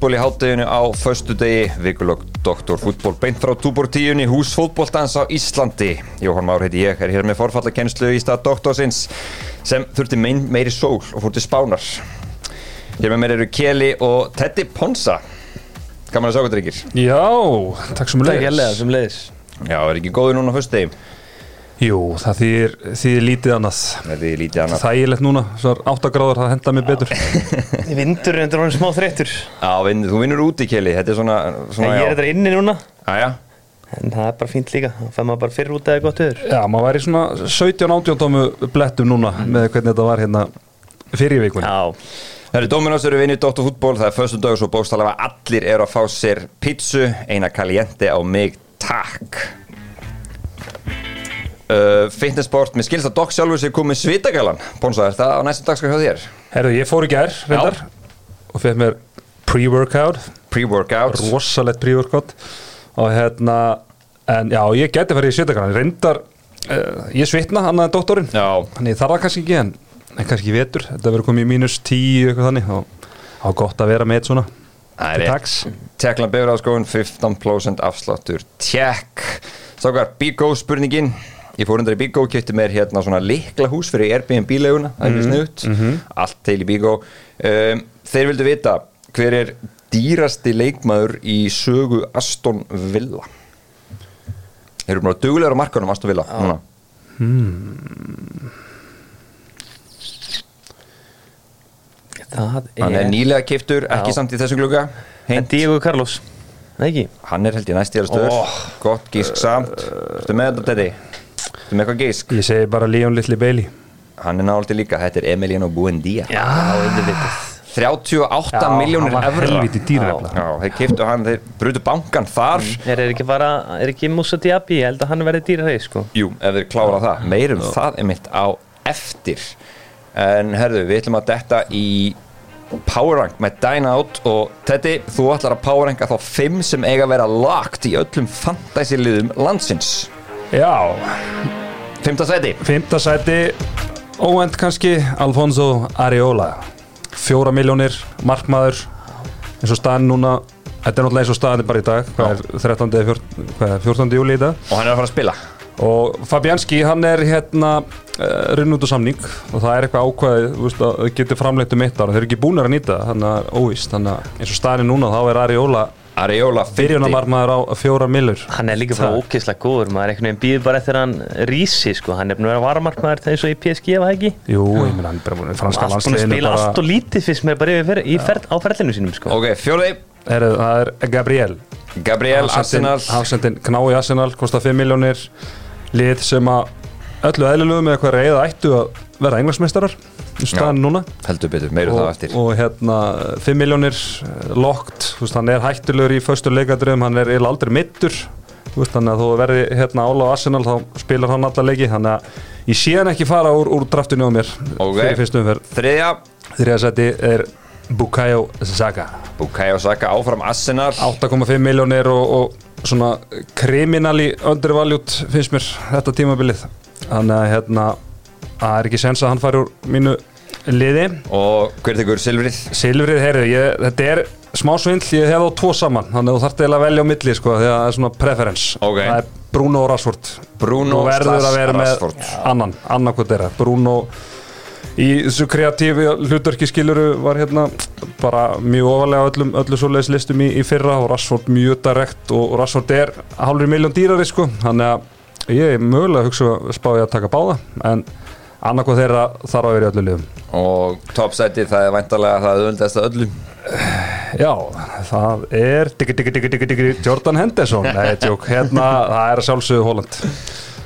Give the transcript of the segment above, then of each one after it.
fútból í hátteginu á föstu degi, vikulög doktorfútból beint frá túbor tíunni, hús fútbóltans á Íslandi. Jóhann Már heiti ég, er hér með forfallakennslu í stað doktorsins sem þurfti mein, meiri sól og fór til spánar. Hér með mér eru Keli og Teddy Ponsa. Gaman að sjá hvað drengir. Já, takk sem Takk leiðis hérlega sem leiðis Já, er ekki góður núna á föstu degi? Jú, það þýðir, þýðir lítið annað. Það er lítið annað. Þægilegt núna, svo er 8 gráður, það henda mér betur. Vindurinn er orðin smá þreyttur. Já, vinn, þú vinnur úti Keli, þetta er svona, svona Ég er þetta inni núna. Æja, En það er bara fínt líka. Það fær maður bara fyrir út eða gott öður Já, maður væri svona 17-18 tómu blettum núna með hvernig þetta var hérna fyrir vikun Já. Það eru Dominos eru vinnir Dóttarfútból, það er föstum dag og svo bókstæðlega allir eru að fá sér pítsu, eina kaliente á mig, takk. Uh, fitnessport, með skilst að Dokk sjálfur sér komið svitagalan. Bónsa, er það á næstum dagskrá hjá þér? Herðu, ég fór í gær, reyndar og fekk mér pre-workout Pre-workout. rosalegt pre-workout og hérna en já, ég gæti að fara í svitakann reyndar, uh, ég svitna annað en doktorinn Þannig þarf það kannski ekki en, en kannski vetur, þetta verður komið í mínus 10 eitthvað þannig og á gott að vera með svona það er rétt. taks. Teklan Bifræðaskóin, 15% afsláttur, tjekk. Sákar, Bíkó spurningin. Ég fór undan í Bíkó, kjöpti mér hérna svona likla hús fyrir Airbnb-leguna, það er mjög snuðt, allt til í Bíkó. Um, þeir vildu vita, hver er dýrasti leikmaður í sögu Aston Villa? Þeir eru bara duglegar á markanum Aston Villa, núna. Það Hann er er nýlega kiptur, ekki Já. samt í þessum glugga. En Diego Carlos Það ekki hann er held ég næst í aðra stöður. Oh. Gott gísk samt. Ertu með þetta, Teddy? Ertu með eitthvað gísk? Ég segi bara Leon Little Bailey. Hann er náttúrulega líka, þetta er Emiliano Buendia Já, auðvitað. 38 Já, miljónir evra. helviti dýr nefnilega. Já, þeir kiftu hann, þeir brutu bankan þar. Er, er ekki bara Er ekki Musa Diaby? Ég held að hann verði dýra reis sko. Jú, ef þeir klára það, meirum það er mitt á eftir. En herðu, við ætlum að detta í Powerrank með Dine Out og Teddy, þú ætlar að Powerranka þá 5 sem eiga að vera lagt í öllum fantasy-liðum landsins Já, Fymta seti fymta sæti. Óvend kannski Alfonso Areola. Fjóra miljónir, markmaður eins og staðan núna. Þetta er náttúrulega eins og staðan er bara í dag. Hvað er 13. eða 14. hvað er 14. júli í dag? Og hann er að fara að spila. Og Fabianski hann er hérna uh, runn út á samning. Og það er eitthvað ákvæði þú veist, að það getur framleitt um eitt ára þeir eru ekki búin að nýta þannig að óvíst. Þannig að eins og staðan er núna þá er Areola Areola 50 byrjunamarmaður á fjóra millur. Hann er líka bara ógeðslega góður Maður er einhvern veginn býður bara eftir hann rísi sko. Hann er búin að vera varamarkmaður eins og í PSG var ekki? Jú, ég meina hann er bara búin í franska að landsliðinu spila bara allt og lítið fyrst mér bara yfir, í fer, á ferlinu sínum sko. Ok, fjóði, Heru, það er Gabriel. Gabriel Arsenal. Hafsendin knái Arsenal kostar 5 miljónir lið sem að öllu eðlilegu með eitthvað reyða ættu að vera englansmeistarar í staðan núna. Heldur betur, meiru það eftir. og, hérna 5 miljónir lokt, þú veist, hann er hættulegur í föstu leikadröðum, hann er aldrei mittur þannig að þú verði hérna ála á Arsenal þá spilar hann alla leiki. Þannig að ég sé hann ekki fara úr, úr draftinu á mér Ok. fyrir fyrstu umferð. Þriðja, þriða seti er Bukayo Saka. Bukayo Saka áfram Arsenal. 8,5 miljónir og, og svona kriminali undervaljút finnst mér þetta tímabilið. Þannig að hérna það er ekki sens að hann fari úr mínu liði Og hver tekur Silfrið? Silfrið, heyrðu, þetta er smá svindl, ég hef þá tvo saman þannig að þú þarft eiginlega að velja á milli sko, því að það er svona preference Ok. það er Bruno og Rashford Bruno Þú verður slash að vera með Rashford. annan, annan hvað þeirra Bruno í þessu kreatífi hlutverki skiluru var hérna bara mjög ofalega á öllum, öllu svoleiðis listum í, í fyrra og Rashford mjög direkt og Rashford er hálfur miljón dýrari sko þannig að ég er mögulega að hugsa að spá ég að taka báða en hvað þeirra þarf að vera í öllu liðum. Og topsæti, það er væntalega það auðvöldast að öllum Já, það er diggi, diggi, diggi, diggi, diggi, Jordan Henderson. Nei, tjók, hérna, það er sjálfsögðu Holland.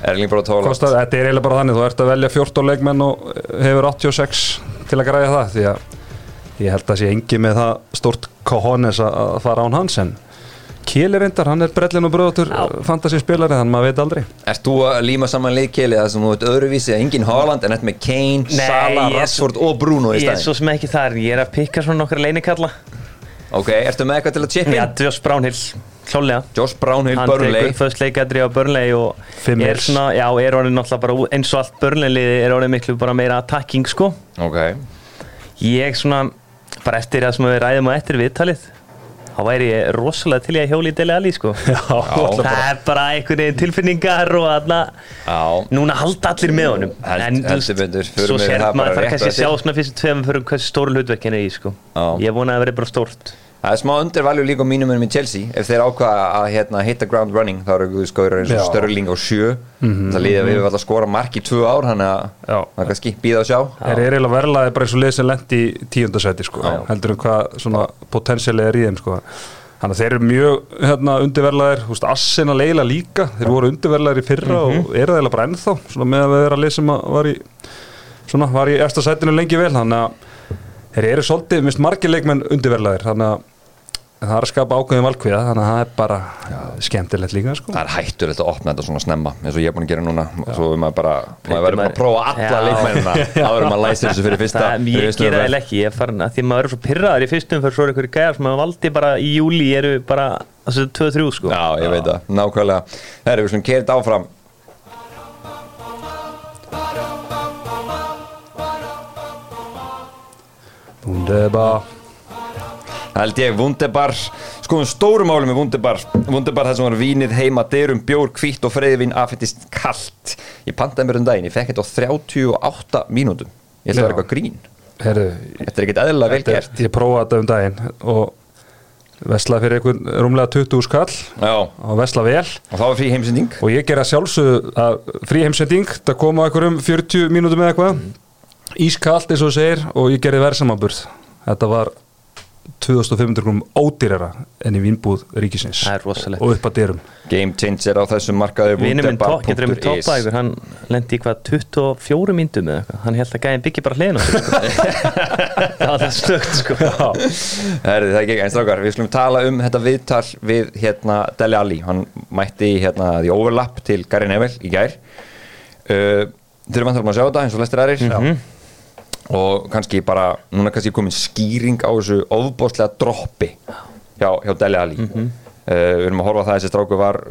Erling Haaland Kostar, Þetta er eiginlega bara þannig, þú ert að velja 14 leikmenn og hefur 86 til að græja það því að ég held að sé engi með það stort kohones að fara án hans en Kjeli reyndar, hann er brellin og bröðatur fantasy spilari, þannig maður veit aldrei. Ert þú að líma saman leikkeili það sem þú veit öðruvísi engin Haaland en þetta með Kane, Nei, er Rashford og Bruno í Ég er svo sem ekki þar Ég er að pikka svona nokkra leinikalla Ok, ertu með eitthvað til að chippa Já? Josh Brownhill Klálega Josh Brownhill, Hann Burnley. tekur fyrst leikadri á Burnley og Fimm er svona, já, er orðin náttúrulega bara eins og allt Burnley liði er orðin miklu bara meira attacking sko. Ok, Ég svona, bara eftir það sem við ræðum á eftir viðtalið þá væri ég rosalega til ég að hjóli í Dele Alli sko. Já, það er bara einhvern veginn tilfinningar og alla núna halda allir með honum. En svo sér bara maður það kannski sjá svona fyrst tveim fyrir hversu stóru hlutverkinu í sko. Ég vona að það verði bara stórt það er smá undirvalju líka á mínum önum í Chelsea. Ef þeir ákvaða að hérna, hitta ground running þá eru guðu skóður eins og. Störling og sjö. Það líði að við að skora mark í tvö ár þannig að það er kannski býða að sjá. Þeir eru eiginlega verðlaði bara eins og lið sem lendi í tíundasæti sko, Já. heldur um hvað svona potensiali er í þeim sko. Þannig að þeir eru mjög hérna, undirverlaðir, Assin að leila líka, þeir voru undirverlaðir í fyrra og eru það eiginlega bara ennþá, svona með að vera lið sem að var í, svona, var í eftir sætinu lengi vel, þannig að þeir eru svolítið, minnst margir leikmenn undirverlaðir, þannig að það er að skapa ákveðin valkviða, þannig að það er bara já, skemmtilegt líka, sko. það er hættulegt að opna þetta svona snemma eins og ég er búin að gera núna. Svo er maður bara, maður verður bara að prófa alla leikmennina. Áður en maður læsir þessu fyrir fyrsta það, ég fyrir fyrstu gera það ekki, ég er farin að því að maður er svo pyrraður í fyrstum fyrir svo er einhverju gæjar sem maður valdi bara í júli eru bara þessu 2-3 sko. Já, ég veit það, nákvæmlega. Það er við svona kert áfram Wunderbar. Það held ég, Wunderbar. Skoðum stórum máli með Wunderbar. Wunderbar það sem var vínið heima dyrum, bjór, hvítt og freyðvin afhættist kalt. Ég pantaði mér um daginn, ég fekk þetta á 38 mínútum. Ég ætla að vera Já. eitthvað grín. Herru, Þetta er ekkert eðlilega vel er- gert. Ég prófaði þetta um daginn og veslaði fyrir einhvern rúmlega 20 skall. Já, og vesla vel. Og þá var frí heimsending. Og ég gera sjálfsög að frí heimsending það koma einhverjum 40 mínútum eða eitthvað ískalt eins og þú segir og ég gerði verðsamaburð þetta var 2500 grúm ódýrara enn í vínbúð ríkisins Það er rosalegt. og upp að dyrum. Game changer á þessum markaði Vinur minn getur toppa ykkur, hann lendi í hvað 24 myndum eða eitthvað, hann held að gæðin byggi bara hliðin sko. það var það stökt sko Herri, það er ekki eins strákar, við skulum tala um þetta viðtal við hérna Dele Alli, hann mætti hérna því overlap til Gary Neville í gær. Uh, Þeir eru vantar að sjá þetta eins og lestir aðrir. Mhm. Og kannski bara, núna kannski komin skýring á þessu ofbóðslega droppi hjá, hjá Dele Alli. Mhm. uh, Við erum að horfa á það að þessi stráku var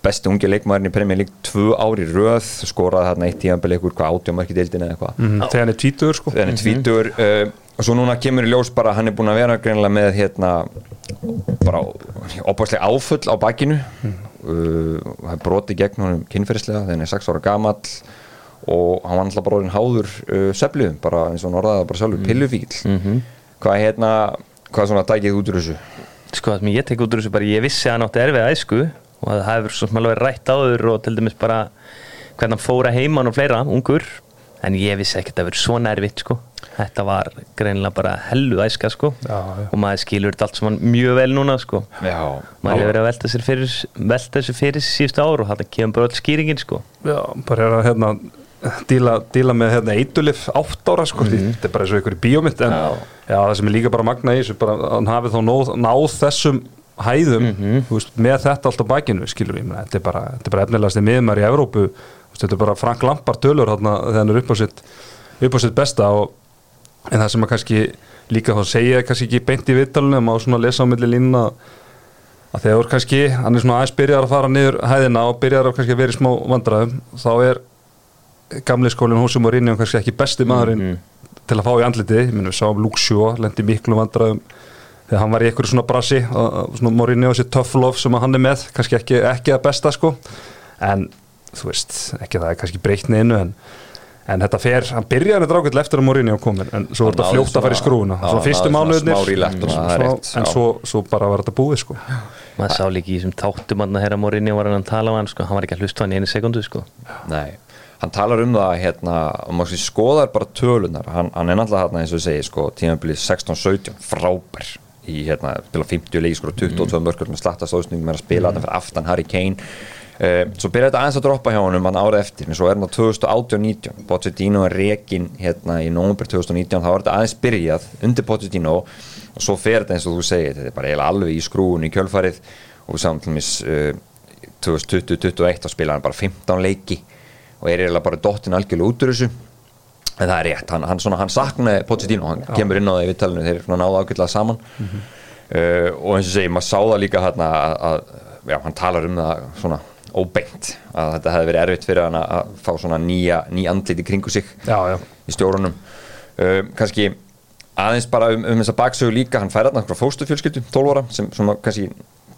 besti ungi leikmaðurinn í Premier League tvö ári röð, skoraði þarna eitt tíðanbel eitthvað hvað átjámarki deildin eða eitthvað. Mm, þegar hann er tvítur sko. Hann er tvítur uh, og svo núna kemur í ljós bara að hann er búin að vera greinilega með hérna bara opaslega áfull á bakinu. Uh, hann broti gegn honum kynferðislega þegar hann er 6 ára gamall og hann var alltaf bara orðin háður uh, söfluðum, bara eins og hann orðaði bara sjálfur pillufíl hvað er hérna hvað svona dækið út úr þessu? Sko það sem ég tek út úr þessu bara ég vissi að hann átti erfið æsku og það hefur svo sem alveg rætt áður og til dæmis bara hvernig hann fóra heimann og fleira, ungur en ég vissi ekkert að það verið svona erfitt sko. Þetta var greinilega bara hellu æska sko. Já, já. og maður skilur þetta allt saman mjög vel núna sko. Já, maður hefur verið að velta, sér fyrir, velta þessu fyrir sér síðustu ár og þetta kemur bara öll skýringin sko. Já, bara er hérna díla, díla með hérna eitulif átt ára sko, þetta er bara eins og í bíómynd en já. það sem er líka bara magna í þessu bara hann hafi þá náð, náð þessum hæðum þú veist, með þetta allt á bakinu skilur við, þetta er bara, bara efnilegast í miðmar í Evrópu, veist, þetta er bara Frank Lampard tölur þarna þegar hann er upp á sitt upp á sitt besta og en það sem að kannski líka þá segja kannski ekki beint í vittalunum á svona að lesa á milli línuna að þegar kannski, hann er svona aðeins byrjar að fara niður hæðina og byrjar að kannski að vera í smá vandræðum þá er gamli skólinn Hósum og Rinni kannski ekki besti maðurinn til að fá í andliti, ég minn við sáum Shaw lendi miklu vandræðum þegar hann var í einhverju svona brasi og svona Morinni og þessi tough love sem hann er með kannski ekki, ekki að besta sko. En þú veist, ekki það er kannski breytni innu en En þetta fer, hann byrjaði þetta rákvæmlega eftir að Morinni á komin en svo var Hann þetta fljótt að fara í skrúuna Svo fyrstu mánuðinir smá rílegt og svona, það svo- rétt, En svo, svo bara var þetta búið sko. Maður sá líka í þessum þáttum að herra Morinni var hann að tala á hann sko, hann var ekki að hlusta á hann í einu sekundu sko. Nei, hann talar um það hérna, og maður sko skoðar bara tölunar hann, hann er náttúrulega hérna eins og ég segi sko, tímabilið 16-17, frábær í hérna, spila 50 leiki, sko 22 mörgur með slatta stóðsningum, er að spila mm. fyrir aftan Harry Kane. Uh, svo byrja þetta aðeins að droppa hjá honum hann árið eftir, en svo er hann á 2018-19 Pochettino er rekin hérna í november 2019, þá er þetta aðeins byrjað undir Pochettino og svo fer þetta eins og þú segir, þetta er bara eiginlega alveg í skrúun í kjölfarið. Og við sáum til mis uh, 2020-2021 þá spila hann bara 15 leiki og er eiginlega bara dottin algjörlega út úr þessu. En það er rétt, hann, hann, svona, hann saknaði Pochettino, hann kemur inn á það í vittalinu þeir náðu ágætlega saman. Uh, og eins og segi, maður sá það líka hérna að, að já, hann talar um það svona óbeint, að þetta hefði verið erfitt fyrir hann að- að fá svona nýja ný andlit í kringu sig Já, já. í stjórunum. Uh, kannski aðeins bara um, um þessa baksögu líka hann færa þarna frá fóstufjölskyldu, 12 ára sem svona kannski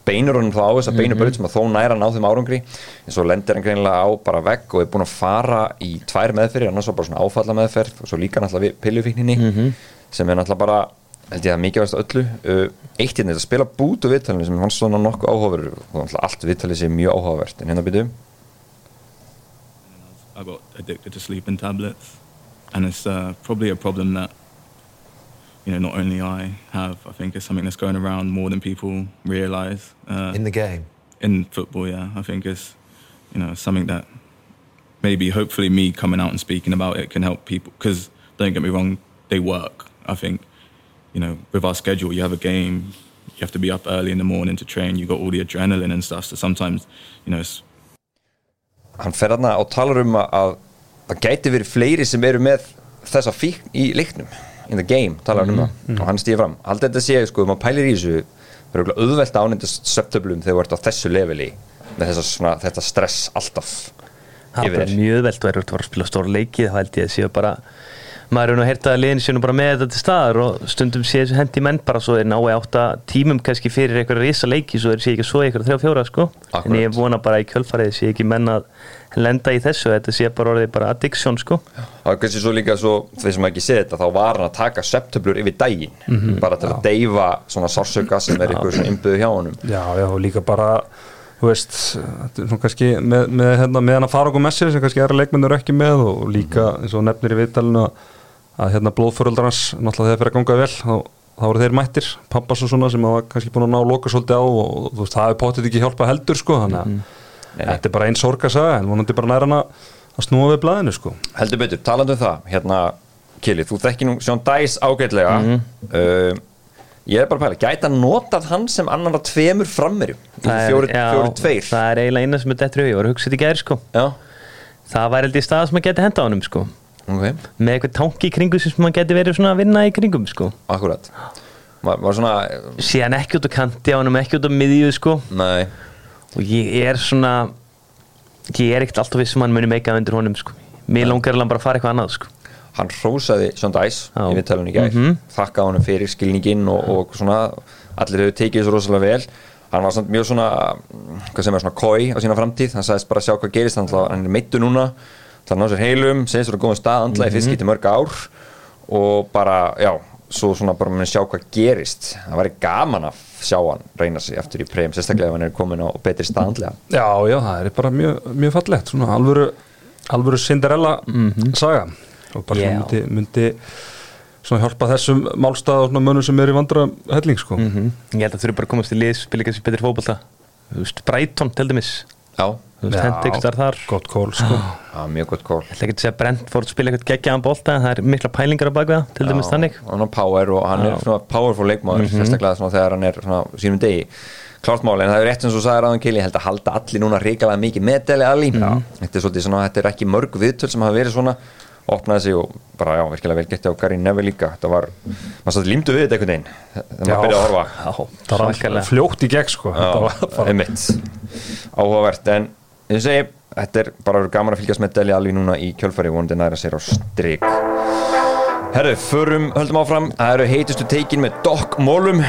beinur honum þá á þessa beinu braut sem að þó næra ná þeim árangri. En svo lendir hann greinilega á bara vegg og er búin að fara í tvær meðferðir. Annars var bara svona áfalla meðferð og svo líka náttúrulega við pillufíkninni sem er náttúrulega bara held ég að mikilvægast af öllu uh, eitt hérna þetta spila bút og viðtalinu sem hann svona nokkuð áhugaverður. Og náttúrulega allt viðtalið sé mjög áhugavert. En hérna byrju I got addicted to sleeping tablets, and it's uh, probably a problem that you know not only I have. I think it's something that's going around more than people realize. Uh, in the game. in football, yeah, I think it's you know something that maybe hopefully me coming out and speaking about it can help people. Because don't get me wrong, they work. I think you know with our schedule, you have a game, you have to be up early in the morning to train. You got all the adrenaline and stuff. So sometimes you know it's hann fer þarna og talar um að það gæti verið fleiri sem eru með þessa fíkn í leiknum in the game, hann um það. Og hann stýði fram, haldið þetta sé, sko, maður pælir í þessu það eru auðvelt ánendast söptöflum þegar þú ert á þessu leveli með þessa svona, þetta stress alltaf Það er mjög velt verið að spila stór leiki þá held ég að séu bara maður er nú að heyrta að liðin séu nú bara með þetta til staðar og stundum séu þessu hendi menn bara svo er nái átta tímum kannski fyrir einhverja risa leiki svo er séu ekki svo einhverja þrjá fjóra sko. Akkurat. en ég vona bara í kjölfarið séu ekki menn að lenda í þessu þetta sé bara orðið bara addiction sko. Það er kannski svo líka svo, þeir sem ekki séð þetta þá var hann að taka söptöflur yfir daginn Mhm. bara til að deyfa svona sársöka sem er einhver svona innbyggðu hjá honum. Já, já, og líka bara þú veist, þetta er svona kannski með, með, hérna, með hann að fara okkur messir sem kannski aðra leikmennur ekki með og líka eins og nefnir í viðtalinu að, að hérna blóðföröldar hans, náttúrulega þegar fyrir að ganga vel þá, þá voru þeir mættir, pappas og svona sem hafa kannski búin að ná að loka svolítið á og, og þú veist, það hefur potið ekki hjálpað heldur sko, þannig að þetta er bara einn sorgasaga en vonandi bara næra hann að, að snúa við blaðinu sko. Heldur betur, talandi um það hérna, Kili, þú þekki nú Sjón Dæs ágætlega. Uh, ég er bara að pæla, gæti hann notað hann sem annan að tveimur Það er- fjóri, fjóri tveir. það er eiginlega eina sem er hug. ég var að hugsa þetta í gæri sko. Já, það var held í stað sem maður geti henda á honum sko ok, með eitthvað tanki í kringu sem maður geti verið svona að vinna í kringum sko. Akkurat. Var, var svona, síðan ekki út á kanti á honum, ekki út á miðju sko. Nei. Og ég er svona ég er ekkert alltaf viss sem hann muni meika undir honum sko. Mér langar alveg bara að fara eitthvað annað sko. Hann hrósaði Sjón Dæs í viðtalunni í gær. Mhm. þakkaði honum fyrir skilningin og, og svona allir hefur tekið þessu rosalega vel. Hann var mjög svona hvað sem er svona kói á sína framtíð. Hann sagðist bara sjá hvað gerist hann, hann er meittu núna það ná sér heilum, segist vera á góðum stað andlaði mm -hmm. fyrst getið mörg ár og bara, já, svo svona bara með sjá hvað gerist. Það væri gaman að sjá hann reyna sig aftur í preim, sérstaklega ef hann er komin á betri stað andlega. Já, já, það er bara mjög, mjög fallegt svona alvöru, alvöru Cinderella saga. Og bara svona myndi, myndi svona hjálpa þessum málstað og svona mönnum sem er í vandra helling sko. -hmm. ég held að þurfi bara að komast í lið spila kannski betri fótbolta. Þú veist, Brighton til dæmis já, þú veist, hendi ykkur starf þar. Gott kól sko. Já mjög gott kól. Ég ætla ekki að segja Brentford spila eitthvað geggjaðan bolta en það er mikla pælingar á bakveða til dæmis þannig. hann er power og hann er svona powerful leikmaður sérstaklega svona þegar hann er svona sínum degi. Klárt máli, en það er rétt eins og sagði Ráðan Kili ég held að halda allir núna ríkalega mikið með Dele Alli. Þetta er svolítið svona, þetta er ekki mörg viðtöl sem hafa verið svona, opnaði sig og bara já, virkilega vel gett á Gary Neville líka. Þetta var, maður satt límdu við þetta einhvern veginn þegar maður byrjaði að horfa. Já, það var svakalega. fljótt í gegn sko. Áhugavert, en ég segi þetta er bara gaman að fylgjast með Dele Alli núna í kjölfari vonandi næra sér á strik. Herru, förum, höldum áfram. Það eru heitustu teikin með Doc Mólum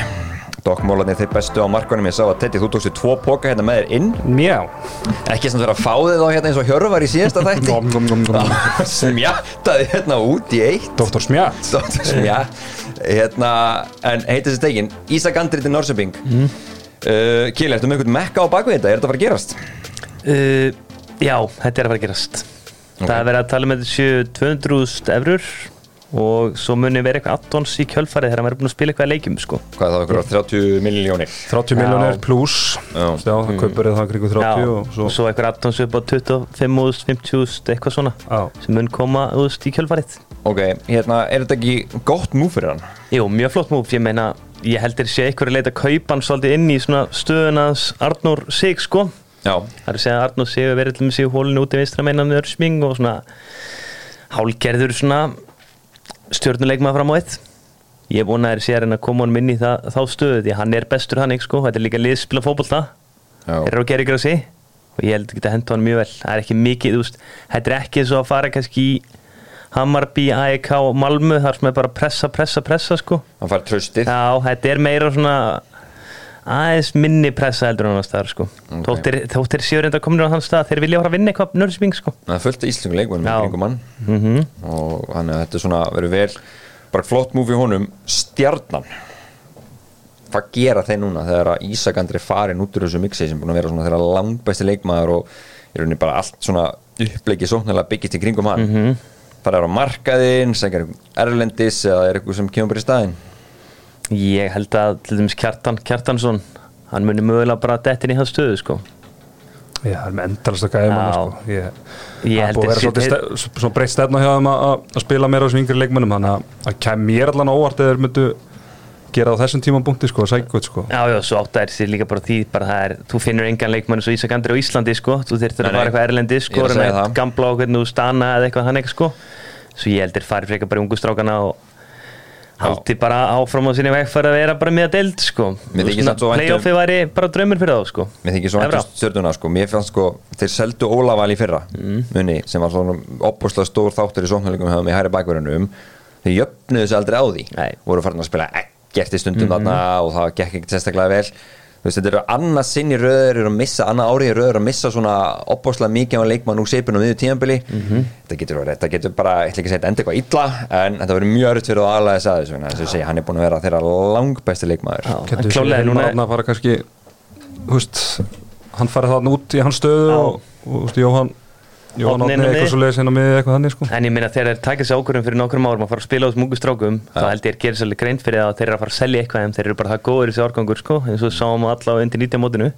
Doc Mólarnir þeir bestu á markanum Ég sá að Teddy, þú tókstu tvo póka hérna með þér inn Mjá Ekki sem vera að fá þið þá hérna eins og Hjörvar í síðasta þætti Nom, nom, nom, nom. Smjattaði hérna út í eitt Dr. Smjart Dr. Smjatt Hérna, en heitustu teikin Ísak Andrið til Norsöping mm. uh, Kili, ertu með einhvern mekka á bakvið þetta? Er þetta að fara að gerast? uh, já, þetta er að fara að gerast það er verið að tala með þessu 200.000 eurur og svo muni verið eitthvað addons í kjölfarið þegar hann verið búin að spila eitthvað leikjum sko. Hvað þá, ykkur 30 miljónir 30 miljónir pluss Já. Já, það kaupur það kringu 30 Já, og svo og svo eitthvað addons upp á 25.000, 50.000 eitthvað svona Já. sem mun koma úst, í kjölfarið. Ok, hérna, er þetta ekki gott múf fyrir hann? Jú, mjög flott múf, ég meina ég heldur sé eitthvað að leita að kaupa hann svolítið inn í svona stöðunans Arnór Sig sko. Já, Það er að segja að Arnór Sig verið til með sig hólinu út í vinstra meina með örsming og svona hálgerður svona stjórnuleikmaður fram á eitt. Ég er búin að sé að koma honum inn í það, þá stöðu því hann er bestur hann sko, þetta er líka liðspila fótbolta. Já, er ykkur að sig og ég held að henda hann mjög vel. Það er ekki mikið, þú veist, þetta er ekki svo að fara kannski í Hammarby, AEK og Malmö þar sem er bara pressa, pressa, pressa sko. Hann fær tröstið Já, þetta er meira svona aðeins minni pressa heldur en annars staðar sko. Ok. þóttir, séu reynda komin á þann stað þeir vilja fara að vinna eitthvað nörðsming sko. Það er fullt af íslensku leikmennum í kringum hann. Mm og þannig að þetta er svona verið vel bara flott múfi honum. Stjarnan. Hvað gera þeir núna þegar að Ísak Andri farin út úr þessu mixi sem búin að vera svona þeirra langbæsti leikmaður og í rauninni bara allt svona uppleikið sóknarlega byggist í kringum hann? Mm -hmm. það er á markaðinn, segir erlendis eða er eitthvað sem kemur bara í staðinn Ég held að til dæmis Kjartan Kjartansson hann muni mögulega bara dettin í hans stöðu sko. Já, það er með endalast að gæða manna sko. Ég, Ég það er held búið að vera ste- svona breytt stefna hjá þeim að, að að spila meira á þessum yngri leikmönnum þannig að það kem mér allan á óvart eða þeir myndu gera á þessum tímapunkti sko, sækut sko. Já, já, svo átt að er sér líka bara því bara það er, þú finnur engan leikmann eins og Ísak Andri á Íslandi sko, þú þurftir Nei, að fara eitthvað erlendi sko, er að það. gamla og hvernig þú stana eða eitthvað þannig sko. Svo ég heldur farið frekar bara ungu strákana og haldi bara áfram á sinni veg fyrir að vera bara með að deild sko. Vænt um- Playoffi væri bara draumur fyrir þá sko. Mér þykir svo hægt stjórnuna sko. Mér fannst sko, þeir seldu Ólaval í fyrra muni, sem var svona opbúslega stór þáttur í sóknarleikum hefðum í hæri bakverðunum þeir jöfnuðu þessu aldrei á því. Nei. voru farin að spila ekkert í stundum þarna og það gekk ekkert sérstaklega vel veist, þetta eru annað sinn í röður eru að missa, annað árið í röður að missa svona opbúslega mikið á leikmann úr seipinu á miður tíðanbili þetta getur verið, þetta getur bara, ég ætla ekki að segja þetta enda eitthvað illa, en þetta verður mjög örutt fyrir að aðlæða þess að þessu, þess að segja, hann er búin að vera þeirra langbæsti leikmaður. Klálega hann farið þarna út í hans stöðu og, og Jóhann Eitthvað þannig sko. En ég minna þegar þeir takja sér ákvörðum fyrir nokkrum árum að fara að spila á þessum ungu strákum þá held ég að gera svolítið greint fyrir að þeir eru að fara að selja eitthvað en þeir eru bara það góður í þessu árgangur sko eins og við sáum alla á undir 90 mótinu.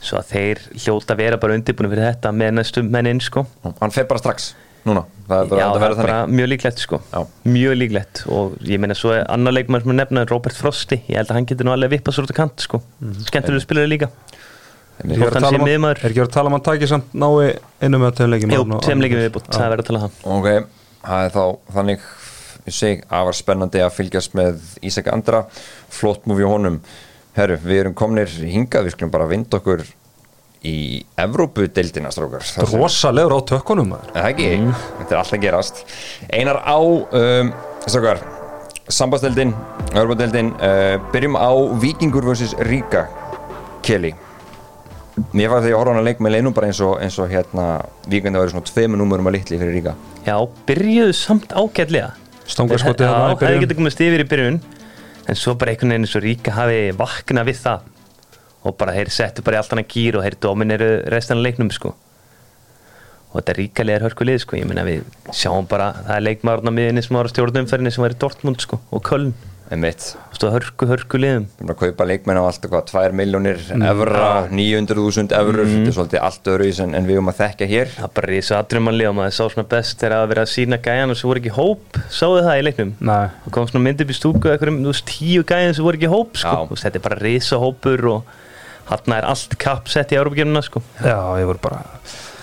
Svo að þeir hljóta að vera bara undirbúinu fyrir þetta með næstum mennin sko. Hann fer bara strax, núna. Það er Já, það er bara mjög líklegt sko. Já. mjög líklegt. Og ég meina svo annar leikmann sem er nefnað Robert Frosti. Ég held að hann getur nú alveg vippað svo út á kant sko. Skemmtilega spilari líka Er Hvort ekki hann sé verið að tala um að- er ekki verið að tala um að taki samt nái einu með tveim leikjum Jú, leikjum Árna- viðbútt, það er verið að tala um það. Ok, það er þá þannig ég segi, afar spennandi að fylgjast með Ísak Andra, flott múfi honum. Herru, við erum komnir hingað, við skulum bara vinda okkur í Evrópu-deildina strákar. Það sem- Rosalegur á tökkunum maður. Er Það ekki, þetta er alltaf gerast. Einar á um, Strákar, sambandsdeildin Örbadeildin, uh, byrjum á Víkingur vs. Ríka Kelly Mér fannst þegar ég horfa hana leik með leinum bara eins og, eins og hérna Víkandi væri svona tveimu númurum að litli fyrir Ríka Já, byrjuðu samt ágætlega. Stangarskotið Já, þarna í hefði getið komast yfir í byrjun En svo bara einhvern veginn eins og Ríka hafi vaknað við það. Og bara þeir settu bara í allt annað gýr Og þeir domineru restan leiknum sko. Og þetta ríkalega er hörkulið sko. Ég meina við sjáum bara Það er leikmaðurna miðinni sem var á stjórnumferðinni Sem var í Dortmund sko Og Köln Einmitt, Stóð hörku, hörkuliðum við erum að kaupa leikmenn á allt hvað, 2 miljónir evra, 900.000 eurur þetta er svolítið allt öðru en, en við um að þekka hér. Það er bara í þessu aðdrumanlið Og maður sá svona best þegar að vera að sína gæjan Og svo voru ekki hóp. Sáðu það í leiknum? Nei, og kom svona mynd upp í stúku eitthvað, þú veist, tíu gæðin sem voru ekki hóp sko. Já. Þú veist, þetta er bara risa hópur og hann er allt kappsett í Európa-gjörnuna sko. já, ég voru bara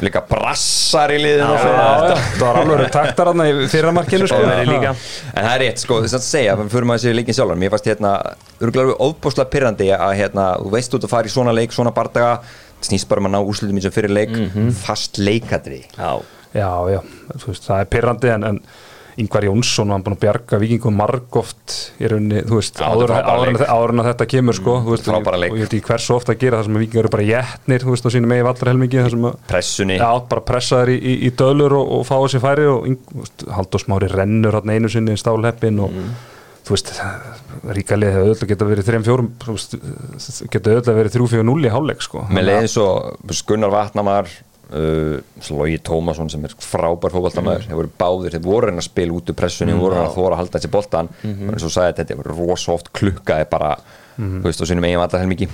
líka brassar í liðinu Já, já, það var alveg taktar hann í fyrramarkinu sko. En það er rétt, sko, þess að segja, fyrir maður sér leikin sjálfur, mér fannst hérna, örgulega ofbúslega pyrrandi að hérna, þú veist út að fara í svona leik, svona bardaga, snýst bara um að ná úrslutum eins og fyrir leik, fast leikadri. Já, Já, já, veist, það er pyrrandi en, en Ingvar Jónsson var búin að bjarga vikingum margóft í rauninni, þú veist, áður, en, að þetta kemur sko, þú veist, og ég veit ekki hversu ofta að gera það sem að vikingar eru bara jætnir, þú veist, á sínum megi vallar helmingi þar sem að Pressunni, Já, bara pressaður í, í, í dölur og, og fá þessi færi og veist, Halldór Smári rennur hann einu sinni stálheppin og þú veist, ríka lið hefur öll geta verið 3-4 þú veist, geta öll verið 3-4-0 í hálfleik sko. með leiðin svo Gunnar Vatnamar, uh, Logi Tómasson sem er frábær fótballtamaður, þeir voru báðir, þeir voru að spila út úr pressunni, þeir voru hann að þóra að halda þessi boltan, og eins og sagði þetta, þetta voru rosoft klukkaði bara, þú veist, á sínum eigin vallar helmingi.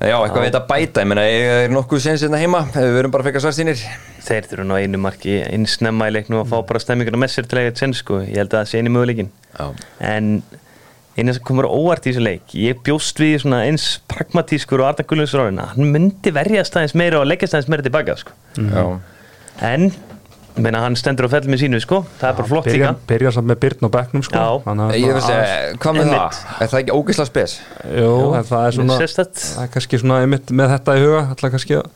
Já, eitthvað veit að bæta, ég meina, er nokkuð séns hérna heima, við verum bara að fekka svarstínir. þeir þurfa nú einu marki innsnemma í leiknum og fá bara stemminguna með sér til að eiga tsenn sko. Ég held að það sé einu möguleikin Já. En eina sem komur óvart í þessu leik Ég bjóst við svona eins pragmatískur og Arna Gullundsson orðina Hann myndi verjast aðeins meira og leggjast aðeins meira tilbaka sko. Já. En, meina, hann stendur á fell með sínu sko. Það er bara flott byrja, líka byrja samt með Byrn og Becknum sko. Að- Ég vil segja, hvað með það? Er það ekki ógeðslega spes? Jú, en það er svona það er kannski svona einmitt með þetta í huga alltaf kannski að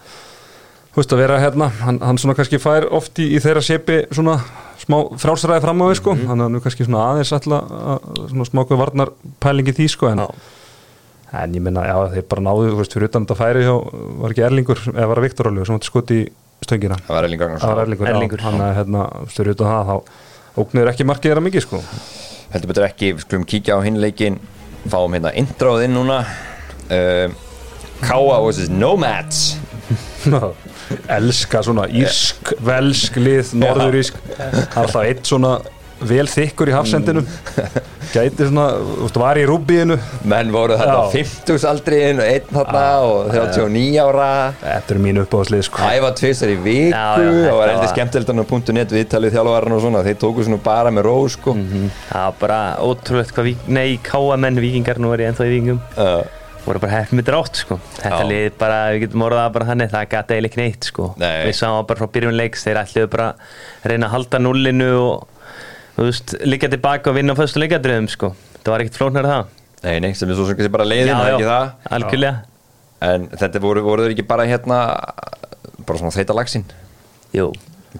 þú veist að vera hérna hann, hann svona kannski fær oft í, í þeirra sepi svona smá frálsræði fram á við sko. Mhm. hann er nú kannski svona aðeins alltaf að- svona smáku varnar pælingi því sko en, en ég minna, já þeir bara náðu þú veist, fyrir utan þetta færi hjá, var ekki Erlingur eða var Viktor Alveg sem átti skoti í stöngina? Það var Erling það var Erlingur, Erlingur, já, hann er hérna fyrir utan það þá ógnir ekki markið þeirra mikið sko. Heldur betur ekki, við skulum kíkja á hinn leikin Fáum hérna introð inn núna. Uh, Káa vs. Nomads elska svona írsk, velsk lið, norðurísk. Alltaf eitt svona vel þykkur í hafsendinum. Gæti svona, þú veist, var í rúbíinu. Menn voru þetta Já. 50 aldriðin og einn þarna og 39 ára. Þetta er mín uppáðslið sko. Æfa tvisar í viku Já, já, og var heldur skemmtildan.net viðtalið þjálfarinn og svona, þeir tóku svona bara með ró sko. Það var bara ótrúlegt hvað nei, káamenn vikingar, nú er ég ennþá í vikingum uh, voru bara hefð með drátt sko. Þetta Já. lið bara, við getum orðað bara þannig það gæti eiginlega ekki neitt sko. Nei. við sáum bara frá byrjun leiks, þeir ætluðu bara að reyna að halda nullinu og þú veist, liggja tilbaka og vinna á fyrstu leikadröðum sko, það var ekkert flóknar það. Nei, nei, sem er svo sem kannski bara leiðin, það er ekki það? Algjörlega. En þetta voru, voru þeir ekki bara hérna bara svona þeita lagsinn Jú,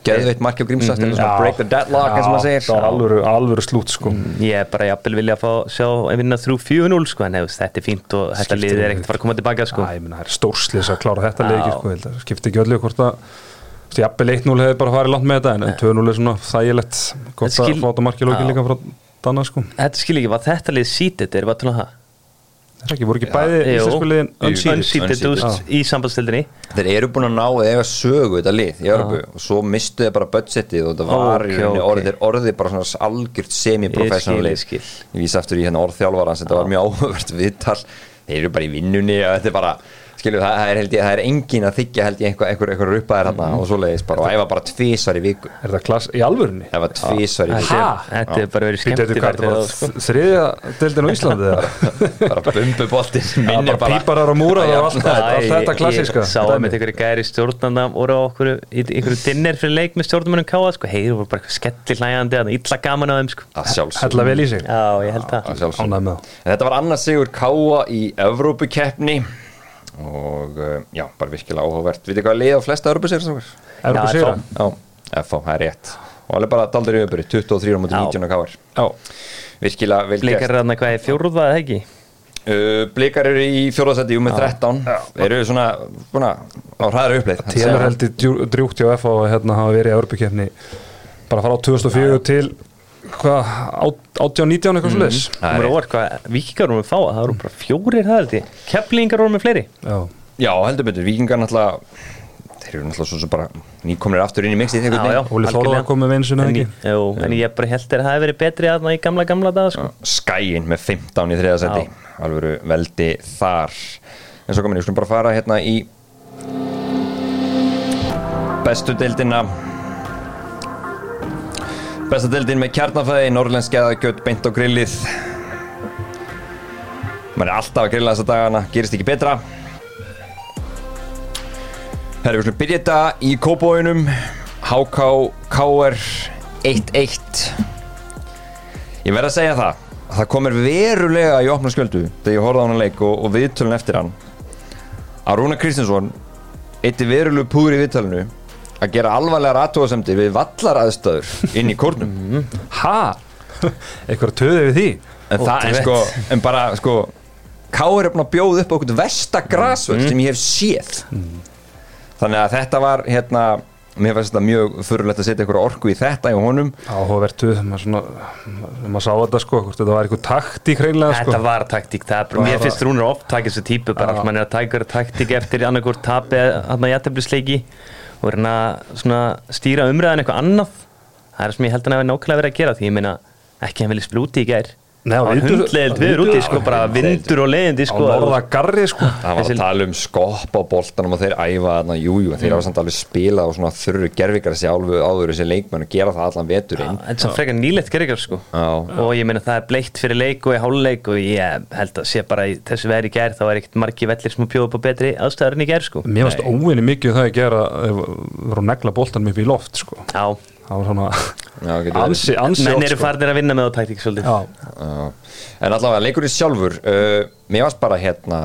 Geðveitt marki á grímsast mm. -hmm. break the deadlock eins og maður segir. alvöru, alvöru slút sko. Ég er bara jafnvel vilja að fá sjá að vinna þrjú 4-0 sko, en hefst, þetta er fínt og þetta lið er ekkert að fara að koma tilbaka sko. Æ, ég meina, það er stórslis að klára þetta leiki sko, að skipti ekki öllu hvort að jafnvel 1-0 hefði bara farið langt með þetta en, en 2-0 er svona þægilegt. Gott En skil- að fá þetta markið lókin líka frá Danna sko. Þetta skil ekki, var þetta lið seated, erum við að tala um það? Það er ekki, voru ekki bæði íslensku liðin veist, í sambandstildinni Þeir eru búin að ná eða sögu þetta lið í Örbu og svo mistu þeir bara budgetið og það var Ok, í rauninni ok. orðið, orðið bara svona algjört semi-professional lið. ég vísa aftur í hérna orðþjálfarans þetta var mjög áhugavert viðtal. Þeir eru bara í vinnunni og þetta er bara skilju, það, það er held ég, það er engin að þykja held ég einhver, einhver, einhver uppaðir hérna og svoleiðis bara. Og æfa bara tvísvar í viku. Er það klass í alvörunni? Það var tvísvar í viku. Þetta er- þetta er bara verið Býtu, þetta er hvað, skemmtilegt þetta var sko. þriðja deildin á Íslandi eða? bara bumbuboltin Já, minnir bara píparar og múrar og allt, þetta klassíska. Ég sá að með einhverju gæri stjórnanda voru á okkur í einhverju dinner fyrir leik með stjórnumennum káa sko, heyri voru bara eitthvað skelli hlægandi illa gaman á þeim sko. Það. Það. Þetta var annars sigur Káa í Evrópukeppni og uh, já, bara virkilega áhugavert. Vitið hvað liði á flesta Evrópusegur? Evrópu Já, Já, FH, það er rétt. Og alveg bara daldur yfirbyrði, 23 á mútið Já. 19 á Káar Já, Virkilega vel Blikar gert. er þarna hvað er fjórða eða ekki? uh, Blikar eru í fjóðarsætti með 13 eru svona, svona á hraðar uppleið. Télar heldur drjúgt hjá FH að hérna hafa verið í Evrópukefni bara frá 2004 til hvað, 18-19 eitthvað svo leis Það Það er orð hvað vikingar voru með fá það voru bara fjórir það held ég. Keflingar voru með fleiri. Já, Já, heldur betur, vikingar náttúrulega þeir eru náttúrulega svo sem bara nýkomnir aftur inn í mixið. Óli Algjörlega. kom með vinsuna En en ég bara held að það hefði verið betri aðna í gamla gamla dag sko. Skæin með 15 í þriða seti alvöru veldi þar. En svo komin, ég skulum bara fara hérna í bestu deildina besta deildin með kjarnafæði Norrlensk geðagjöld beint á grillið. Maður er alltaf að grilla þessa dagana gerist ekki betra. Við skulum byrja þetta í kópóinum HK KR 1-1 Ég verð að segja það að það komir verulega í opna skjöldu þegar ég horfði á hann leik og, og viðtölun eftir hann. Að Rúna Kristinsson eitti verulegu púður í viðtölunu að gera alvarlegar aðtóðasemdir við vallaraðstöður inn í kórnum. Ha? Eitthvað töði við því? En það er sko, en bara sko Káir er búin að bjóða upp okkur versta grasvöld sem ég hef séð. Þannig að þetta var hérna, mér finnst þetta mjög fyrirlegt að setja eitthvað orku í þetta í honum. Áhugavert töð, maður svona maður sá þetta sko, hvort þetta var eitthvað taktík hreinlega sko. Þetta var taktík, það er bara, mér finnst Rúnar oft takið þessu típu bara, mann er að taka taktík eftir annarkvort tapi hann að jættablisleiki og reyna svona stýra umræðan eitthvað annað. Það er sem ég held að hann hefði nákvæmlega verið að gera því ég meina ekki hann vilja splúti í gær Vindur- hundleiðild viður úti sko, bara vindur og leiðindi á sko. Norða garri sko. Það var að tala um skopp á boltanum og þeir æfa þarna, jú, jú, þeir hafa samt alveg spilað og svona þurru gerfikar þessi álfu áður þessi leikmenn og gera það allan veturinn. Þetta er svo frekar nýlegt gerðingar sko. Já. og ég meina það er bleitt fyrir leik og í háluleik og ég held að sé bara í þessu veðri í gær þá er ekkert margi vellir sem að bjóða upp á betri aðstæður en í gær sko. Mér varst óvinni mikið um það að gera að það var svona Já, ansi, ansi menn eru farnir að vinna með á taktík svolítið. En allavega, leikurinn sjálfur uh, Mér varst bara hérna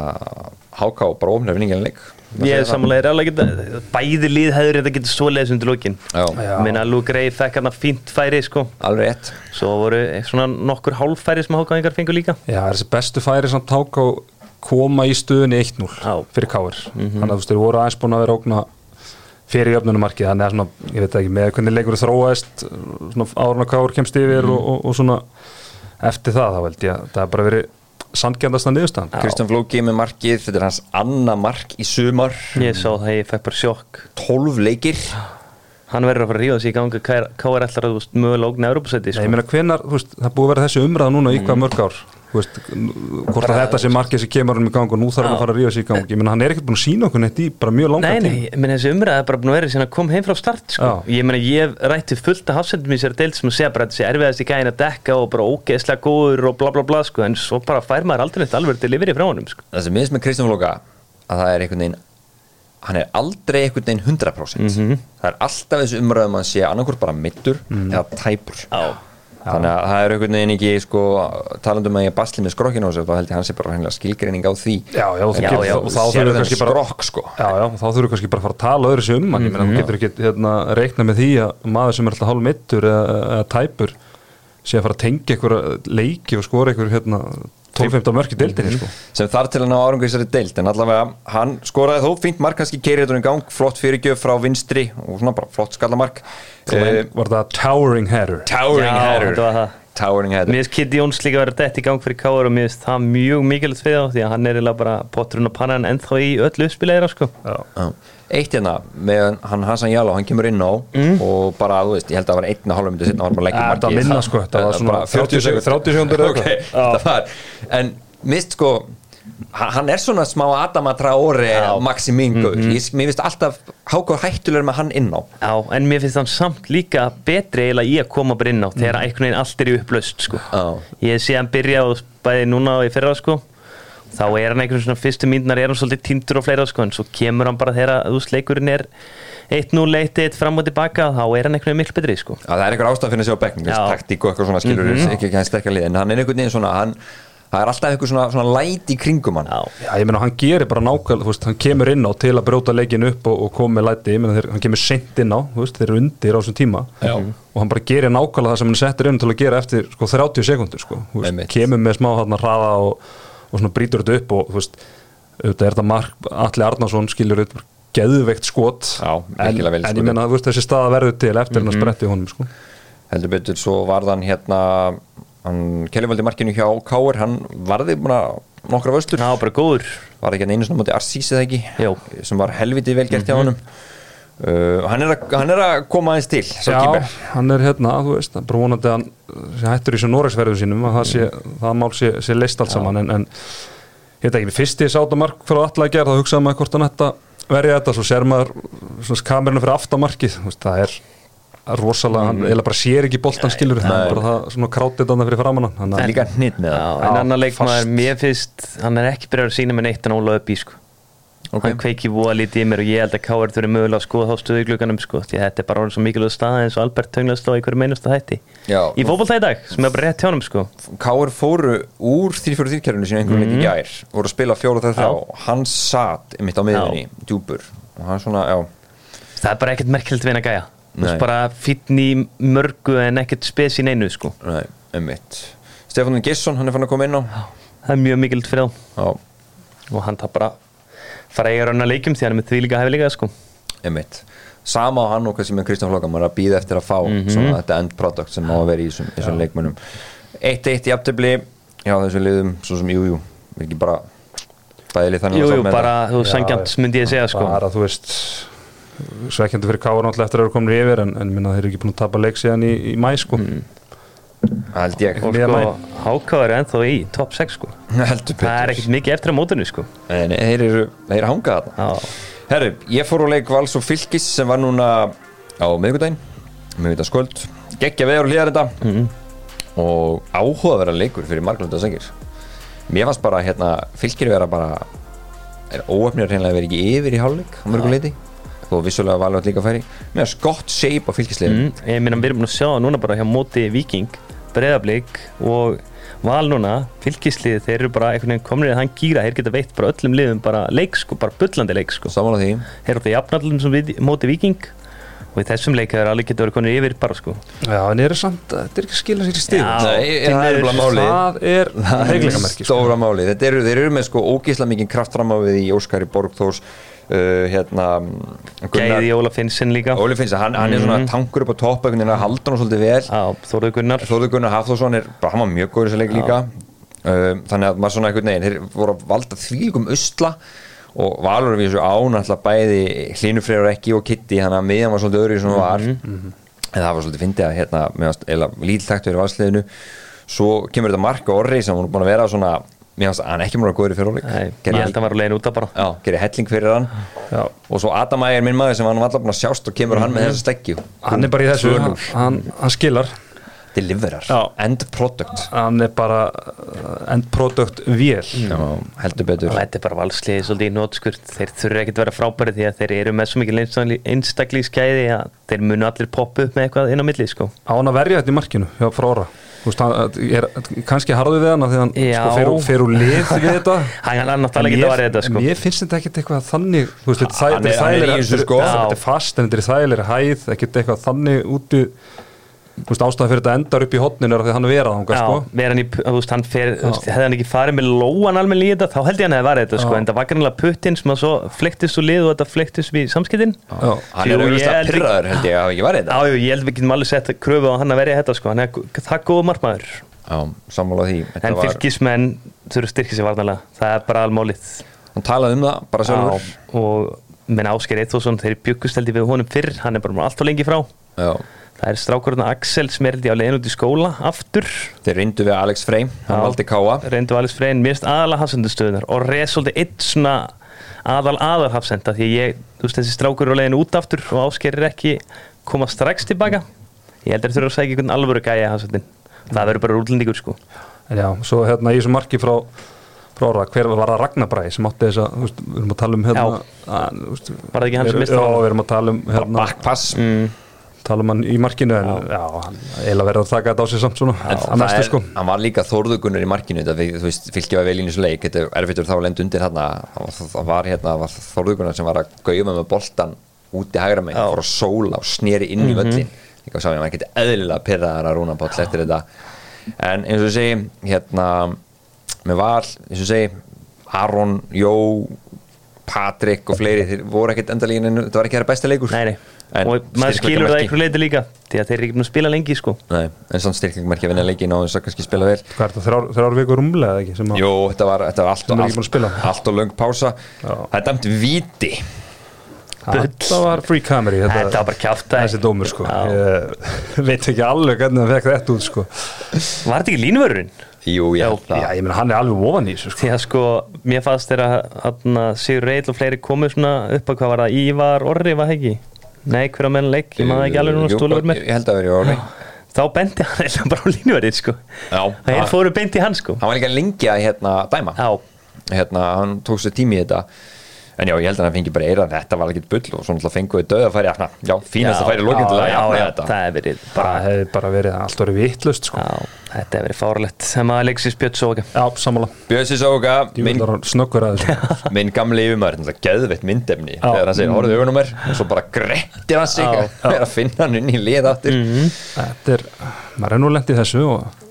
Háká bara ofnir vinningin leik. Ég samanlega er alveg geta Bæði lið hefur þetta getið svoleiðis undir lókin. Minna Luke Ray fekk hann fínt færi sko. Alveg rétt. Svo voru svona nokkur hálffæri sem hákáðingar fengur líka. Já, þessi bestu færi samt ták á koma í stöðunni 1-0 Já. fyrir káir þannig að þú veist, þeir voru aðeins búin að vera ógna fyrir jöfnunumarkið, þannig að svona, ég veit ekki með hvernig leikur þróaðist svona árun að káir kemst yfir og, og, og svona eftir það, þá held ég að það er bara verið sandgjandasta niðurstaðan. Kristján Flóki með markið, þetta er hans annað mark í sumar. Ég sá það, ég fekk bara sjokk. 12 leikir. Hann verður að fara að ríða sig í gangi. K.R. ætlar að þú veist, mögulega ógna Európa-sæti Nei, sko. ég meina veist, það er búið að vera þessi umræða núna í hvað mörg ár veist, hvort að þetta sé markið sem kemur hann í gang og nú þarf hann að fara að ríða sig í gang ég meina hann er ekkert búin að sína okkur neitt í bara mjög langa Nei, nei, tíma ég meina þessi umræða er bara búin að vera síðan að koma heim frá start sko. Ég meina ég rætti fullt af hafsendum í sér deild sem að segja bara að þessi erfiðast í gæðin að dekka og bara ógeðslega góður og bla bla bla sko. en svo bara fær maður aldrei neitt alveg til yfir í frá honum sko. Það sem minnst með Kristján Flóka að það er einhvern veginn hann er aldrei einhvern veginn 100% það er alltaf þessu umræðum að sé annarkvort bara mittur eða tæpur Já. Þannig að það er einhvern veginn ekki sko, talandum að ég basli með skrokkinu á sig þá held ég hans er bara skilgreining á því. Já, já, Já, já, og þá þurfum við kannski bara sko. Já, já, þá þurfum við kannski bara að fara að tala öðru sér um meina, þú getur ekki hérna, reikna með því að maður sem er alltaf hálf mittur eða, eða tæpur sé að fara að tengja einhver leiki og skora einhver hérna 12-15 mörk í deildinni, sko. sem þar til að ná árangu í þessari deild en allavega hann skoraði þó fínt mark kannski keirið þetta í gang, flott fyrirgjöf frá vinstri og svona bara flott skallamark uh, Var það towering header? Towering Já, header þetta var það. Towering header Mér finnst Kitty Jóns líka verið dett í gang fyrir K.R. og mér finnst það mjög mikilvægt fyrir þá því að hann er bara potturinn og pannan ennþá í öllu uppspileira sko. Já. Eitt hérna með hann Hassan Jalo, hann kemur inn á og bara, þú veist, ég held að það var einn og hálfa myndi setna, hann var bara leggjum var minna, sko, þetta var svona 30 sek- 30 sekúndur eða Ok, eitthvað. þetta var En mist sko hann er svona smá Adama Traore Maximingo, Mhm. ég, mér finnst alltaf Hákor hættulegur með hann inn á Já, en mér finnst hann samt líka betri eiginlega í að koma bara inn á þegar einhvern veginn allt er í upplaust sko. Já. Ég sé hann byrja og bæði núna og í fyrra sko. Þá er hann einhvern svona fyrstu mínunar er hann svolítið tindur og fleira sko. en svo kemur hann bara þegar þú veist leikurinn er 1-0, 1-1 fram og tilbaka þá er hann einhvern veginn miklu betri sko. að það er einhver ástæð fyrir að sjá bekkning Já. taktík og eitthvað svona skilur mm -hmm. ekki, ekki hans sterkar lið en hann er einhvern veginn svona hann, það er alltaf eitthvað svona, svona læt í kringum hann Já, Já, ég meina, hann gerir bara nákvæmlega, þú veist, hann kemur inn á til að brjóta leikin upp og, og koma með læti, ég meina, þeir, hann kemur sent inn á, þú veist, þeir eru undir á þessum tíma Já. og hann bara gerir nákvæmlega það sem hann settir inn til að gera eftir, sko, 30 sekundur, sko, þú veist, kemur með smá hann hraða og, og svona brýtur þetta upp og, þú veist, auðvitað er þetta mark, Alli Arnason skilur þetta geðveikt skot. Já, en, en ég þú veist, þessi staða verður til eftir hann að spretti honum, sko. Heldur betur svo varðan hérna hann Kellyvaldi markinu hjá Káur hann varði bara nokkra vöstur Já, bara góður. Var ekki hann einu svona móti Arsís eða ekki? Jú. sem var helviti vel gert hjá honum uh, hann, er að, hann er að koma aðeins til Já, keeper. hann er hérna, þú veist, vonandi að hann hættur í þessu Noregsverðu sínum að það, sé, það mál sé, sé leist allt saman en, en ég veit ekki, fyrst ég sá þetta mark fyrir allar að gera, þá hugsaði maður hvort hann ætta verja þetta, svo ser maður svona kamerinu fyrir aftamarkið, það er rosalega, hann eða bara sér ekki boltan skilur, það er bara það svona krátið þannig fyrir framann hann, er að líka hnitt með það en annar leikmaður, mér finnst hann er ekki byrjað að sína með neitt en Óla upp í sko. Ok. hann kveiki búa lítið í mér og ég held að Káar þurfi mögulega að skoða þá stöðu í glugganum sko. því að þetta er bara orðin svo mikilvæg staða eins og Albert tönglaðist á einhverju meinustu hætti Já, í fótbolta í dag, sem er bara rétt hjá hann sko. Káur fóru úr 3-4 þýrkjærinu sín einhverjum mm -hmm. í gær voru að spila fjóru þar þrjá Já. hann satt mitt á miðunni, djúpur og hann svona, já, það er bara ekkert hann að gæja bara fítn í mörgu en ekkert spes í neinu sko. nei, Stefán Gesson, hann er fann að koma inn á það er mjög mikilvægt fyrir þá og hann það bara fara að leikjum því hann er með því líka hefilega sko. einmitt. Sama á hann og kannski með Kristján Flóka maður er að býða eftir að fá svona þetta end product sem má að vera í þessum, þessum leikmönnum. 1-1 í aftöfli já þessu liðum, svo sem jújú jú, ekki bara bæðilið þannig jú, að jú, bara þú sangjant myndi ég segja sko. bara, þú veist svekkjandi fyrir Káar náttúrulega eftir að vera komin yfir en, en minna þeir eru ekki búin að tapa leik síðan í, í mæ, sko. Það held ég. Og sko, maí. Háká er ennþá í top 6 sko. heldur það er ekkert mikið eftir á mótunni sko. Nei, nei, þeir eru, þeir eru hangað þarna. Já. Herru, ég fór á leik Vals og Fylkis sem var núna á miðvikudaginn miðvikudagskvöld, geggja veður og hlýðar þetta Mhm. og áhugaverða leikur fyrir marglunda sengir. Mér fannst bara hérna Fylkir vera bara er óöfnir reynilega verið ekki yfir í hálfleik á mörgu leiti og vissulega valið líka færi. Mér fannst gott shape á Fylkisliðin mm, ég minna við erum búin að sjá núna bara hjá móti Viking breyðablík og val núna, fylgislið þeir eru bara einhvern veginn komin í þann gýra þeir geta veitt bara öllum liðum bara leik sko, bara bullandi leik sko Samanlega því þeir eru alltaf jafnallum sem við, móti viking og í þessum leik þeir alveg geta verið konir yfir bara sko Já, en er samt, þetta er ekki að skila sér í stíð Já. Nei, því það er miður. bara málið Það er sko. Stóra málið, þetta eru, þeir eru með sko ógísla mikið kraft fram á við í Óskari Borgþórs uh, hérna Gæði Óla Finnsen líka. Óli finnst að hann, hann er svona tankur upp á topp einhvern veginn að halda hann svolítið vel. Þóruð Gunnar. Þóður Gunnar Hafþórsson er bara, hann var mjög góður í þessu leik líka. Um, þannig að maður svona einhvern veginn þeir voru að valda þvílíkum usla og Valur við þessu án alltaf bæði Hlínufreyr og ekki og Kitty hann að miðjan var svolítið öðru í svona var. En það var svolítið fyndið að hérna líltækt verið valsliðinu svo kemur þetta marka orri sem er búin að vera svona mér finnst að hann ekki að góður í Nei, ég held að hann var að leiðin út af bara. Já, gerir helling fyrir hann. Já. og svo Adam Ægir minn maður sem hann var alltaf búin að sjást og kemur hann með þessa sleggju Hann er bara í þessu, hann, hann, hann skilar. Deliverar, Já. end product. Hann er bara uh, end product vél. Já, heldur betur. Þetta er bara valsliði svolítið í nótskurt þeir þurfa ekkert að vera frábæri því að þeir eru með svo mikið einstaklískæði að þeir munu allir poppa upp með eitthvað inn á milli sko. Á hann að verja þetta í markinu hjá Fróra Þú veist, er kannski harðu við hann af því hann sko, fer, fer úr lið við þetta hann náttúrulega ekki að vera þetta sko. Ég finnst þetta ekkert eitthvað þannig. Þetta er fast, en þetta er þægilega hæð ekkert eitthvað þannig úti Þú veist, ástæða fyrir þetta endar upp í hotninu er af því að hann er þangað, Já, sko. vera hann í, þú veist, hann fer, þú veist, hefði hann ekki farið með lóan almenn í þetta, þá held ég hann hefði varðið þetta, sko, Já. en það var kannilega puttinn sem að svo fleiktist úr lið og þetta fleiktist við samskiptin. Já. Hann er auðvitað ekki- pyrraður held ég að hafa ekki verið Já, þetta jú, ég held við getum alveg sett kröfu á hann að verja þetta, sko, hann er það er góð markmaður. Já, sammála því. En það er það Já, held við. Já. Það strákurinn Axel er held ég á leiðin út í skóla aftur. Þeir reyndu við Alex Frey Hann Já. valdi Káa reyndu Alice Freyn, mér finnst aðalega hafsendastöðunar og reið svolítið eitt svona aðal aðal hafsenda því að ég, þú veist þessi strákur er á leiðinu út aftur og áskerir ekki koma strax tilbaka ég heldur þurfa að segja einhvern alvöru gæja hafsendin það verður bara útlendingur sko En já, svo hérna í þessu marki frá Fróra, hver var það Ragnarbræði sem átti þess að, við erum að tala um hérna, að, þú veist, Var það ekki hann sem við- missti Já, við erum að tala um hérna, Backpass mm, tala um hann í markinu en já, hann eiginlega verður að taka þetta á sig samt svona En að það mestu er, sko. hann var líka þórðugunur í markinu þetta, við- þú veist, fylgja var vel í þessu leik þetta er erfittur þá að lenda undir hérna það var hérna, það var þórðugunur sem var að gauða með boltan úti hægra megin fór að sóla og sneri inn í völlin líka sá ég, maður geti eðlilega pyrraðar að rúna bátt eftir þetta. En eins og segi, hérna með val, eins og segi Aron, Jó Patrik og fleiri, þeir voru ekkert endalíkin en þetta var ekki þeirra besta leikur. Nei, nei. En og maður skilur það einhverju leiti líka því að þeir eru ekki búin að spila lengi sko Nei, en samt styrkingmerki að vinna leikin á þess að kannski spila vel Hvað er þetta, þrjár, þrjár vikur rúmlega eða ekki sem að Jú, þetta var, þetta var allt, er ekki allt, búin að spila. allt og löng pása Já. Það er dæmt viti Þetta var free camera þetta var bara kjáft þessi dómur sko Já. ég veit ekki alveg hvernig hann fekk þetta út sko var þetta ekki línvörurinn? Jú, já, það ég meina hann er alveg ofan í þessu sko að sko, mér fannst þeirra að Sigur Reyl og fleiri komu svona upp að hvað var það, Ívar Orri var það ekki? Nei, hver á menn leik, ég maður ekki alveg núna stúlur mér. Ég held að vera í orði þá bendi hann eitthvað bara á línverðið sko. Já, þeir hann fóru beint í hann sko. Hann var líka lengi að hérna dæma. Já, Hérna, hann tók sér tími í þetta En já, ég held að hann fengi bara eira Þetta var ekkert bull og svo náttúrulega fenguði döða að færi Já, fínast að færi lókin til að já, jafna já, þetta. það hefur verið það bara, hefði bara verið allt orðið vittlust sko. Já, þetta hefur verið fárlegt sem að Alexis Björn svo ekki já, sammála. Bjössi Sóka, Ég minn, minn gamli yfirmaður Þetta geðveitt myndefni. Já. Þegar hann segir, horfðu augunum mér Og svo bara grettir hann sig Já, að finna hann inn í lið aftur. Þetta er, maður er nú lent í þessu og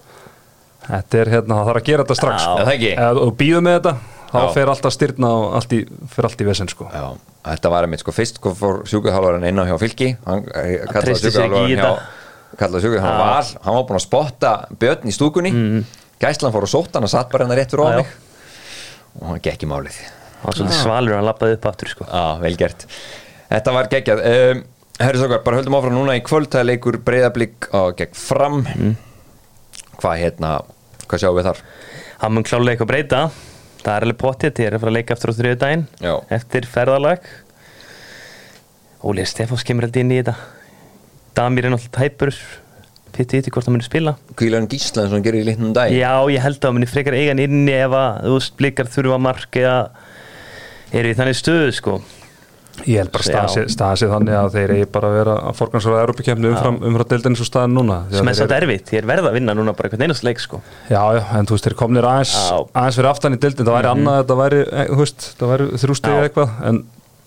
þetta er hérna, það þarf að gera þetta strax. Já. Er það þú býður með þetta þá Já. fer alltaf styrna og allt í, fer allt í vesen sko. Já, þetta var einmitt sko fyrst sko fór sjúkuhálfarinn inn á hjá fylki hann eh, kallaði sjúkuhálfarinn hjá kallaði sjúkuhálfarinn Já. val. Hann var búinn að spotta björn í stúkunni. Gæslan fór að sóta hann og satt bara hennar rétt fyrir mig. Og hann gekk í málið. Hann var svolítið svalur hann lappaði upp aftur sko. Já, vel gert. Þetta var geggjað. Um, Herri Sokar, bara höldum áfram núna í kvöld. Það leikur breyðablík og gegn fram. Hvað hérna hvað sjáum við þar? hann mun klálega eitthvað breyta það er alveg pottið, er að fara að leika aftur á þriðu daginn Já. eftir ferðalag. Óli Stefáns kemur held inn í þetta. Damir er náttúrulega tæpur. Pitti ytti hvort hann muni spila. Kvílarinn Gísla eins og hann gerir í litnum dag Já, ég held að hann muni frekar eiga hann inni ef að þú veist, blikar þurfa mark eða eru í þannig stöðu sko Ég held bara staðan sé þannig að þeir eigi bara að vera að forgansraða Europakefni umfram, umfram deildinni svo staðan núna. Sem er þeir satt erfitt, ég er verða að vinna núna bara einhvern einast leik sko. Já, já, en þú veist, þeir komnir aðeins, aðeins fyrir aftan í deildin, það væri annað, það væri, eh, þú veist, það væri þrjústegi Já. eitthvað, en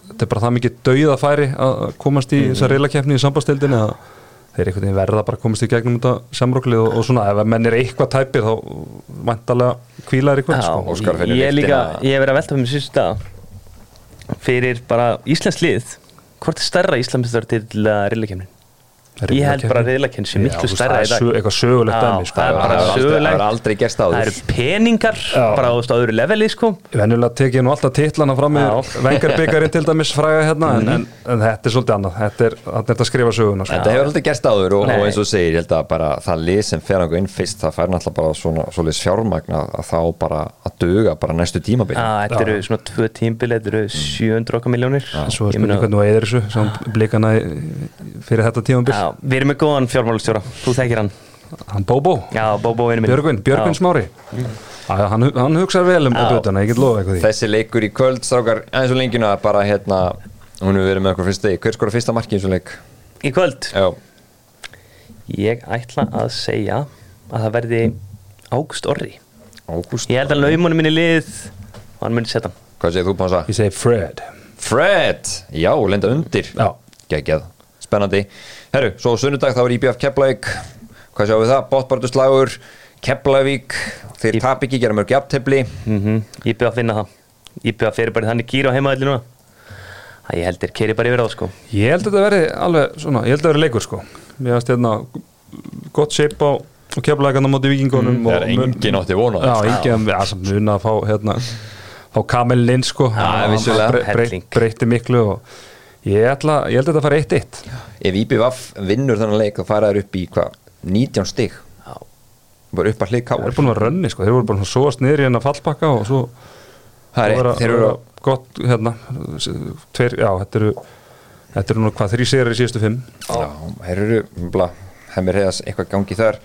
þetta er bara það mikið dauð að færi að komast í þessar reylakefni í sambandstildinni að þeir einhvern veginn verða bara að komast í gegnum þetta samróklið og, og svona, ef að menn er eitthvað tæpið þá vantarlega kvílaður í kvöld, sko. Ég, er líka, lyktina. ég hef verið að velta fyrir mig síðust dag fyrir bara Íslands lið hvort er stærra Íslandsmyndstar til riðlakefnin ég held bara að riðlakefnin sé miklu stærra það í er dag eitthvað sögulegt Já, dæmi, sko. það er aldrei- sögulegt. það hefur aldrei gerst áður. það eru peningar Já. bara á á öðru leveli sko Venjulega tek ég nú alltaf titlana fram. Mhm. vengarbyggarinn til dæmis fræga hérna, en, en, en þetta er svolítið annað, þetta er, þetta er að skrifa söguna, sko. Þetta hefur aldrei gerst áður og, Nei. og eins og segir, ég held að bara það lið sem fer einhver inn fyrst, það fær náttúrulega bara svona svolítið fjármagna að þá bara að duga bara næstu tímabil þetta eru svona tvö tímbil, þetta eru 700 okkar miljónir Svo spurning hvernig þú eigðir þessu, sem blikana í- fyrir þetta tímabil. Já, við erum með góðan fjármálustjóra, þú þekkir hann. Hann Bóbó, Já, Bóbó einu minn. Björgvin, Björgvin Já. Smári. Já, hann, hann hugsaði vel um þetta, ég get lofa eitthvað því. Þessi leikur í kvöld, strákar, eins og lengina bara hérna, hún hefur verið með okkur fyrst hver skora fyrsta marki eins og leik? Í kvöld, Já, ég ætla að segja að það verði Ágúst Orri. Ágúst Ég held að laumunum minni lið og hann myndi setja hann. Hvað segir þú Pása? Ég segi Fred. Fred, já, lenda undir. Já. Geggjað, spennandi Herru, svo sunnudag þá er IBF Keflavík. Hvað sjáum við það? Bóttbartu slagur Keflavík, þeir Í- tap ekki gera mörg jafntefli. Mm byrja að finna það. Að fyrir bara þannig gýra á heimaðalli núna. Það ég held er keri bara yfir á sko. Ég held að þetta verði alveg svona, ég held að þetta verði leikur sko. Mér finnst hérna gott shape á og keflagan á móti vikingunum Það er engin átti vona Já, engin, já, sem mun að fá hérna fá kamelin inn sko. Breytti miklu og ég, ætla, ég held að þetta fari 1-1 Ef IBF vinnur þennan leik þá fara þær upp í hvað? 19 stig. Bara upp að hlið Þeir eru búin að vera rönni sko, þeir voru bara svo niður í hérna fallbakka og svo Það er svo eitt, þeir eru gott hérna tveir, já, þetta eru þetta eru nú hvað, þrý sérir í síðustu fimm. Já, þeir eru bla, hefur heiðast eitthvað gangi þar.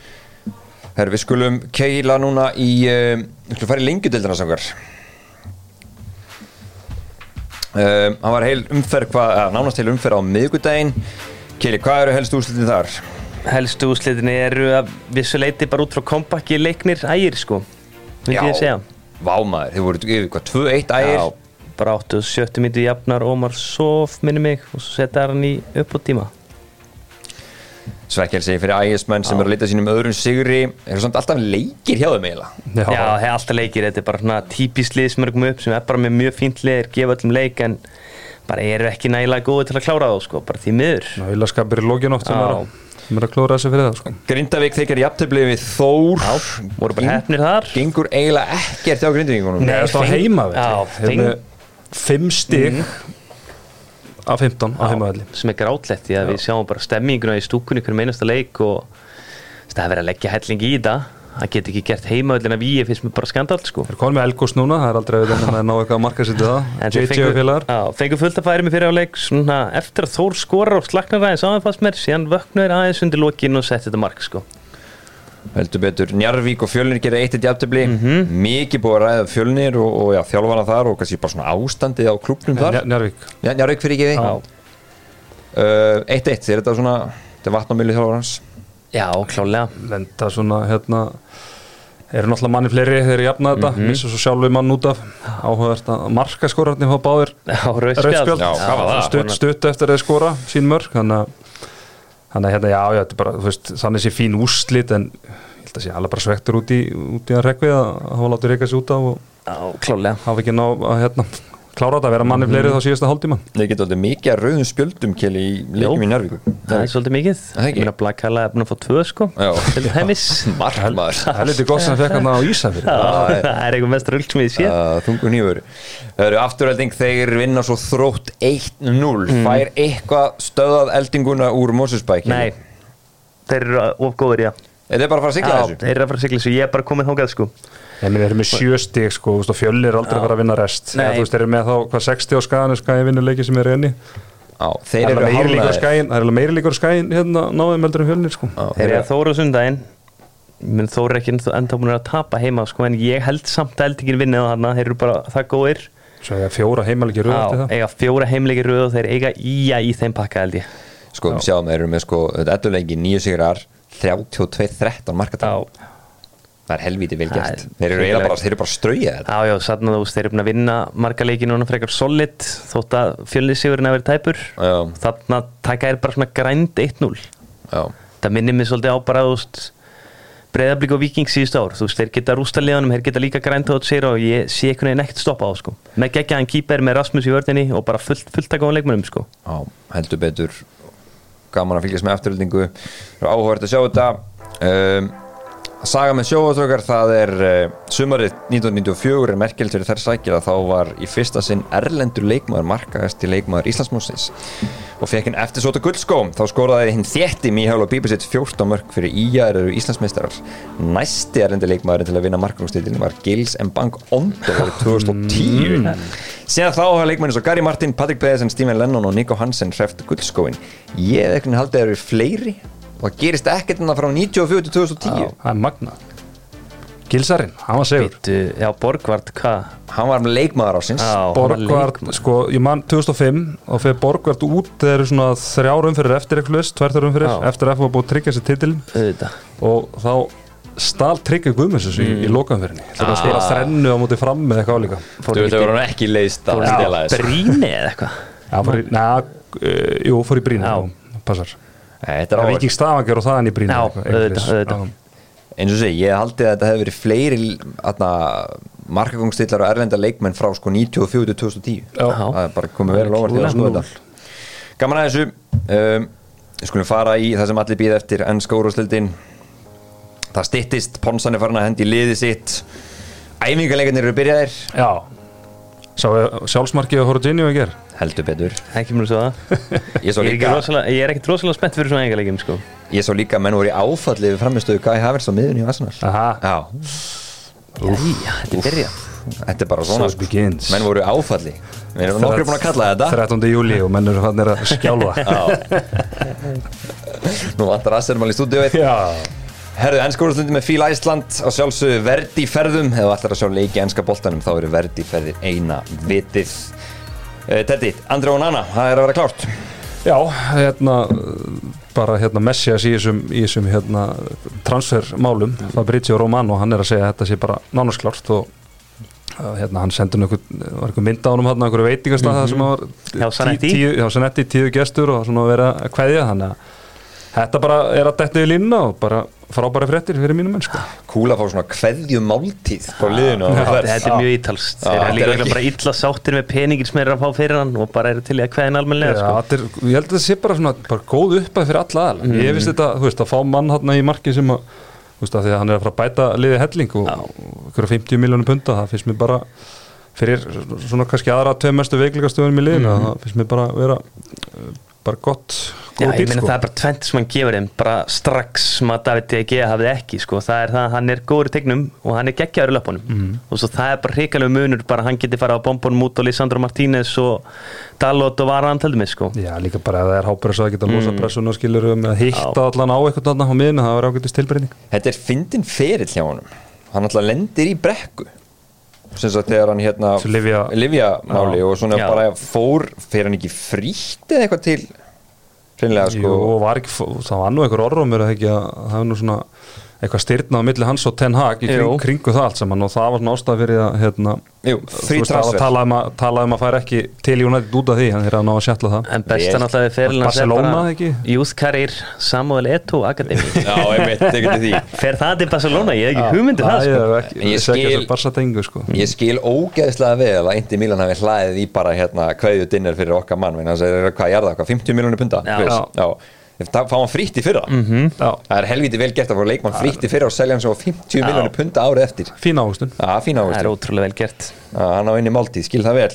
Herru, við skulum keila núna í uh, við skulum fara í lengjudildina sangar um, hann var heil umferð eða, nánast heil umferð á miðgudaginn Keili, hvað eru helst úrslitin þar? Helstu úslitinni eru að vissu leiti bara út frá kompakki leiknir ægir sko. Myndi ég segja. Vámaður, þeir voru yfir hvað, 2-1 ægir? Já, bara 87 mínu jafnar Ómar Sof minni mig og svo setja hann í upp á tíma Svekkelsi fyrir ægismenn sem eru að leita sínum öðrum sigri. Eru samt alltaf leikir hjá þeim eiginlega? Já, það er alltaf leikir, þetta er bara svona típist lið sem er komið upp sem er bara með mjög fínt lið er gefa öllum leik en bara eru ekki nægilega góði til að klára þá sko, bara því miður. Náðilaskapir í lókin oft sem Já. er að, sem er að klóra þessi fyrir það sko. Grindavík þeikar jafntefli við Þór. Já, voru bara hefnir þar. Gengur eiginlega ekkert hjá Grindavíkunum Nei. Það var feng- heima Fimm stig af 15 á heimavelli sem er grátlegt því að við sjáum bara stemminguna í stúkunni hverjum einasta leik og það er verið að leggja helling í þetta það get ekki gert heimaöllina við finnst mér bara skandal sko. Þeir komið með Elgos núna, það er aldrei við að ná eitthvað að marka sér til það. JJ félagar. Já, fengu fullt að færi mig fyrir á leik svona, eftir að Þór skorar og slaknar aðeins áðanfast mér. Síðan vöknuður aðeins undir lokin og setti þetta mark sko. Heldur betur Njarvík og Fjölnir gera eitt eitt jafntefli Mhm. mikið búið að ræða Fjölnir og, og já, þjálfana þar og kannski bara svona ástandið á klubnum þar. Njar- Njarvík Já, Njarvík fyrir ekki. Já. við eitt eitt, er þetta svona þetta er vatnamili þjálfarans? Já, klálega lenda svona hérna eru náttúrulega manni fleiri þeir eru jafna þetta. Mhm. missa svo sjálfur mann út af. Áhugavert að marka báðir Já, hvað var það? stutt, stutt eftir að skora sín mörg þannig að þannig að hérna já, já, bara, veist, þannig sé fín úrslit en ég held að sé alveg bara svektur út í, út í að rekvið að hafa látið reyka sér út af og já, klálega hafa ekki ná að hérna klára þetta að vera manni fleiri þá síðasta hálftíma. Þeir geta aldrei mikið að rauðum spjöldum keli í leikum í Njarvík það er svolítið mikið. Ég meina Black Kalla er búin að fá tvö sko Já. til dæmis. Markmaður það er litið gott sem það fekk hann á Ísafir Já, það er eitthvað mest röld sem ég sé þungur nýfur Það eru afturhelding þeir vinna svo þrótt 1-0 fær eitthvað stöðað eldinguna úr Mosesbæk nei, þeir eru of góður já. Er þið bara að fara að sigla Já, þessu? Er sko En þeir eru með sjö stig sko, fjölni er aldrei að fara að vinna rest. Nei. Þú veist, þeir eru með þá hvað 60 á skæðinu skæðin vinnur leiki sem er enni Já, Það þeir er eru skæðin Það er meiri líkur skæðin hérna náðum heldur en fjölnir sko. Já, Þeir eru að þóra á sundaginn. Menn þóra ekki ennþá- ennþá búin að tapa heima sko, en ég held samt að eldingin vinnið á hana þeir eru bara það góðir. Svo ég fjóra heimalegi röð eiga fjóra heimleiki röð og þeir eiga ía í þeim pakka held ég. Sko, við sjáum, þeir eru með sko, edduleiki nýju sigrar 32-13 markatal Það er helvítið vel gert. er Þeir eru eiginlega bara, þeir eru bara strauja þetta. Já, já sann að þú veist, þeir eru búin að vinna marga leiki núna frekar solid þótt að fjölnisigurinn að vera tæpur. Já. þarna taka er bara svona grænd 1-0 Já, það minnir mig svolítið á bara þú veist breyðablík og viking síðust ár. Þú veist, þeir geta rústa liðanum, þeir geta líka grænt á sér og ég sé einhvern veginn ekkert stoppa á sko. með geggjaðan kýper með Rasmus í vördinni og bara fullt, fullt að góða að Saga með sjóatrökar það er uh, sumarið 1994 er merkjöld fyrir þær sækir að þá var í fyrsta sinn erlendur leikmaður markaðast til leikmaður Íslandsmósins og fekk hinn eftir sota guldskó þá skoraði hinn þétti Míhál og Bíbisitt 14 mörg fyrir Ía eru Íslandsmeistarar. Næsti erlendi leikmaður til að vinna markaðumstildinni var Gils Mbang Ondo árið 2010 síðan þá hafa leikmæni svo Gary Martin, Patrick Pedersen, Stephen Lennon og Nico Hansen hreft guldskóin ég að það og það gerist ekkert en það frá 94 til 2010 Það er magna Gilsarinn, hann var segur Býtu, já, Borgvart, hvað? hann var með leikmaður var Borgvart, leikmaður. sko, ég man 2005 og fyrir Borgvart út þeir eru svona þrjárum fyrir eftir eitthvað list, tværþarum fyrir Já. eftir að var búið að tryggja sér Auðvitað. og þá stál tryggja Guðmundsson í, í lokanfyrinni þegar hann skora þrennu á móti fram með eitthvað álíka. Þú veit það voru ekki leist að stela þessu. Bríni eða eitthvað? Já, fór í, neða, uh, jú, fór í já, passar. er Það er ekki stafangjör og þaðan í brínu eins og segi, ég haldi að þetta hefði verið fleiri markagóngstillar og erlenda leikmenn frá sko 94 til 2010 Já. það er bara komið verið lofart til að skoða þetta gaman að þessu. Um, við skulum fara í það sem allir býða eftir ennska úrvarsleildin það styttist, Ponsan er farin að hendi í liði sitt. Æfingarleikarnir eru byrjaðir. Já. Sá sjálfsmarkið að Horginio í ger heldur betur. Ekki mér svo. Það ég ég er, ekki rosalega, er spennt fyrir svona engalegum sko. ég svo líka menn voru í áfalli við framistöðu Kai Havertz á miðunni í Arsenal. Jæja, þetta er byrja þetta er bara svona begins. menn voru í áfalli. Við erum nokkur búin að kalla þetta. 13. júli og menn eru fannir að skjálfa. Nú vantar Assermal í stúdíu Herðu, ennska úrstundi með Fíla Ísland á sjálfsögðu verdi ferðum. Eða allar að sjá leiki ennska boltanum þá eru verdi ferðir eina vitið Teddy, Andri og Nana, það er að vera klárt. Já, hérna bara hérna Messias í þessum, í þessum hérna transfermálum Fabrizio Romano, hann er að segja að þetta sé bara nánasklart og uh, hérna hann sendur einhver, mynd á honum hann einhverju veitingastað það sem var Hjá Zanetti. tíu, já, Sanetti, tíu gestur og svona vera að kveðja þannig að þetta bara er að detta í línuna og bara frábæri fréttir fyrir mínum menn sko. Kúla fá svona kveðju máltíð frá liðinu á þetta, er mjög ítalst þeir þetta eru er líka ekki- bara illa sáttir með peningir sem er að fá fyrir hann og bara eru til í að kveðin almennilega Já, sko. er, ég held að þetta sé bara, svona, bara góð uppæð fyrir alla aðal Mm. ég finnst þetta, þú veist, að fá mann hann í marki sem að, þú veist, að því að hann er að fara að bæta liði helling og ykkur 50 miljónum punta, það finnst mér bara fyrir svona kannski aðra tvei mestu veikleikastöðunum í liðinu, það finnst mér bara vera bara gott Mm. Já, ég meina sko það er bara tvent sem hann gefur þeim bara strax sem að David DG hafði ekki sko. það er það að hann er góður í tegnum og hann er geggjaður í löpunum Mhm. og svo það er bara hrikalegu munur bara hann geti fara á bombunum út og Lisandro Martínez og Dalot og Varan taldum við sko Já, líka bara að það er hápressa að geta losa Mm. pressuna og skilur um að hitta allan á eitthvað þarna á miðinu, það var ágætist tilbreyning Þetta er fyndin ferill hjá honum Hann alltaf lendir í brekku þegar hann hérna lyfjamáli og svona Já. bara fór fyrir hann ekki frítt eða eitthvað til? Sko. Jú, og var ekki, það var nú einhver orðrumur að það var nú svona eitthvað styrnað á milli hans og Ten Hag í kring, kringu það allt saman og það var svona ástæð fyrir að hérna, Jú, þú veist, það að tala um að, tala um að færa ekki til United út af því, hann er að ná að sjalla það. En bestan Vel. alltaf við fyrir Barcelona, bara ekki? Youth Career Samuel Eto'o Academy Já, ég veit, til því. Fer það til Barcelona, ég hef ekki hugmyndir það Æ, sko. ég ekki, ég ég skil tengu sko. Ég skil ógeðslega vel að Indi Milan hafi hlaðið í bara hérna kveðju dinner fyrir okkar mann. Þannig að það er hvað er það, hvað, 50 miljónir punta Það fá hann frítt í fyrra? Já, Það er helviti vel gert að fá leikmann frítt í fyrra og selja hann svo á 50 miljónir punta árið eftir. Fín águstun Já, fína það er ótrúlega vel gert. Hann á einni máltíð, skil það vel.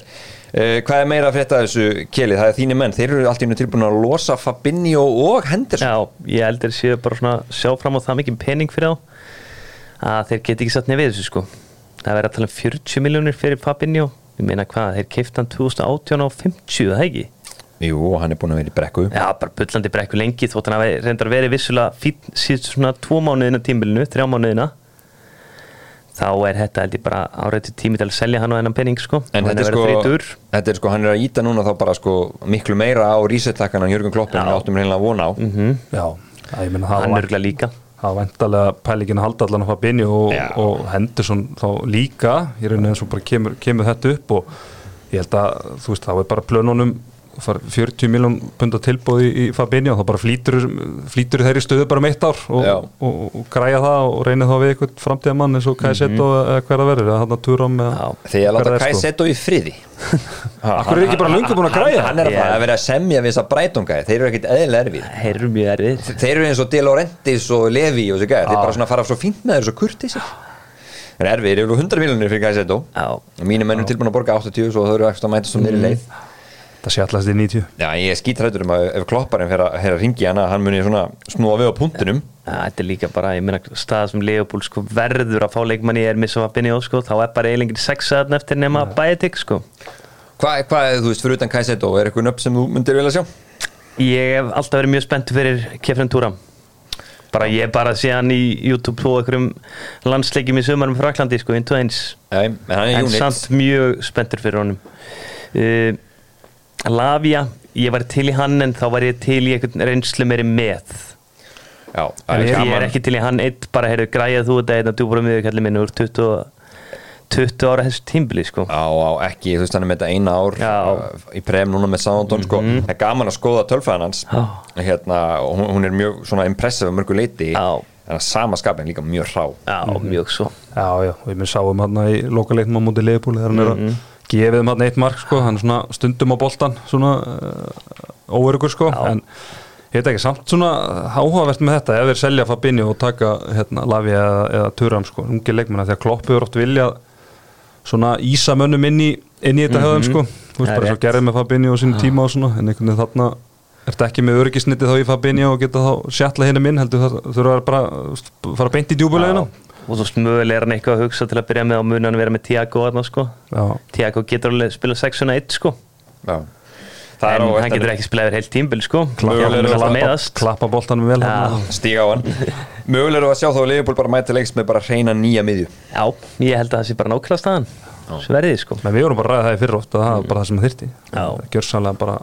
Uh, Hvað er meira að frétta þessu keli? Það er þínir menn, þeir eru allt í einu tilbúin að losa Fabinho og Henderson. Já, ég heldur séu bara svona sjá fram á það mikið pening fyrir þá að þeir geti ekki satt nefið þessu sko. Það verður að tala um 40 miljónir fyrir Fabinho. Ég meina hvað, þeir keifta hann 2018 á 50, það ekki? Jú, og hann er búin að vera í brekku. Já, bara bullandi brekku lengi þótt hann hafi reyndar verið vissulega fín síðustu svona tvo mánuðina tímbilinu, þrjá mánuðina. Þá er þetta held ég bara árættu tími til að selja hann og hennan penning sko. En þetta er, verið sko, þetta er sko, hann er að íta núna þá bara sko miklu meira á reset-takkan en Jörgur Klopp en Já. við áttum reynilega að vona á. Já, að ég meina það hann var, örgla líka. það var vantarlega pælingin að halda allan að Fabinho og, og Henderson þá líka í rauninni eins og bara kemur, kemur þetta upp og ég held að þú veist þá er bara plönunum far 40 miljón punda tilbúði í Fabinho þá bara flýtur, flýtur þeirri stöðu bara meitt ár og, og, og, og græja það og reynir þá við eitthvað framtíðamann eins og Kajseto eða hver að verður eða hann að Turam eða Já. Þegar að láta. Kajseto í friði. Akkur er ekki bara löngu búin að græja? Hann er að, að vera að semja við þessa breytunga Þeir eru ekkit eðlilega erfið. Þeir eru mjög erfið. Þeir eru eins og De Laurentiis og Levi og Þeir bara svona fara svo fínt með þeir svo kurtisir Þeir eru erfið, þeir eru 100 miljonir fyrir Kajseto Já. og mínu mennum tilbúin að borga 80 svo þau eru ekki að mæta svo meiri leið það sjallast í 90 Já, ég er skítrættur um að ef klopparinn fer að, að ringi hana hann muni svona snúa við á punktinum Ja, þetta er líka bara, ég meina stað sem Leopold sko verður að fá leikmanni er missa að binni sko, þá er bara eiginlega sex aðan eftir nema bætik sko. Hvað, hvað, þú veist, fyrir utan Kajseto er eitthvað nöfn sem þú myndir vilja sjá? Ég hef alltaf verið mjög spennt fyrir Kefren Túram bara ég hef bara sé hann í YouTube og einhverjum landsleikjum í sömarum Fraklandi sko, 1-1 Nei, en hann er en samt mjög spenntur fyrir honum. Uh, Lavia ég var til í hann en þá var ég til í einhvern reynslu meiri með. Já, en það er ég gaman. er ekki til í hann eitt bara heyrðu græða þú þetta einn að djúbúra miður kallið minni úr 20, 20 ára þessu tímbili sko. Já, á, ekki, þú veist hann er með þetta eina ár Já. uh, í prem núna með Soundon sko. það er gaman að skoða tölfræðan hans. Hérna, og hún, hún er mjög svona impressive mörgu leiti Já. en að sama skapin líka mjög hrá. Já, mjög svo. Já, já, og við sáum hann í lokaleiknum á móti Leifbúli þegar hann er að gefið um hann eitt mark sko, hann er svona stundum á boltan svona uh, óörugur sko. Já. en ég veit ekki, samt svona áhugavert með þetta ef þeir selja Fabinho og taka hérna, Lavi eða, eða Turam sko, ungi leikmenn því að Klopp hefur oft viljað svona ísa mönnum inn í, inn í þetta höfum sko, þú veist er bara svo rétt. gerðið með Fabinho á sín tíma og svona, en einhvern veginn þarna ertu ekki með öryggisniti þá í Fabinho og geta þá sjatla henni minn, heldur það þurfa að bara veist, fara beint í djúbulegina og svo smöguleg er hann eitthvað að hugsa til að byrja með á munan vera með Tiago aðna sko. Já, Tiago getur alveg spila 6-1 sko. Já. Það er en hann getur ekki spila yfir heilt tímbil sko. Að klappa, boltanum vel stíga á hann. Mögulega er að sjá þá að Leifból bara mæta lengst með bara hreina nýja miðju. Já, ég held að það sé bara nákvæmlega staðan. Sverðið sko. Men við vorum bara að ræða það í fyrra oft að það var bara það sem það þyrti Já. Gjörsanlega bara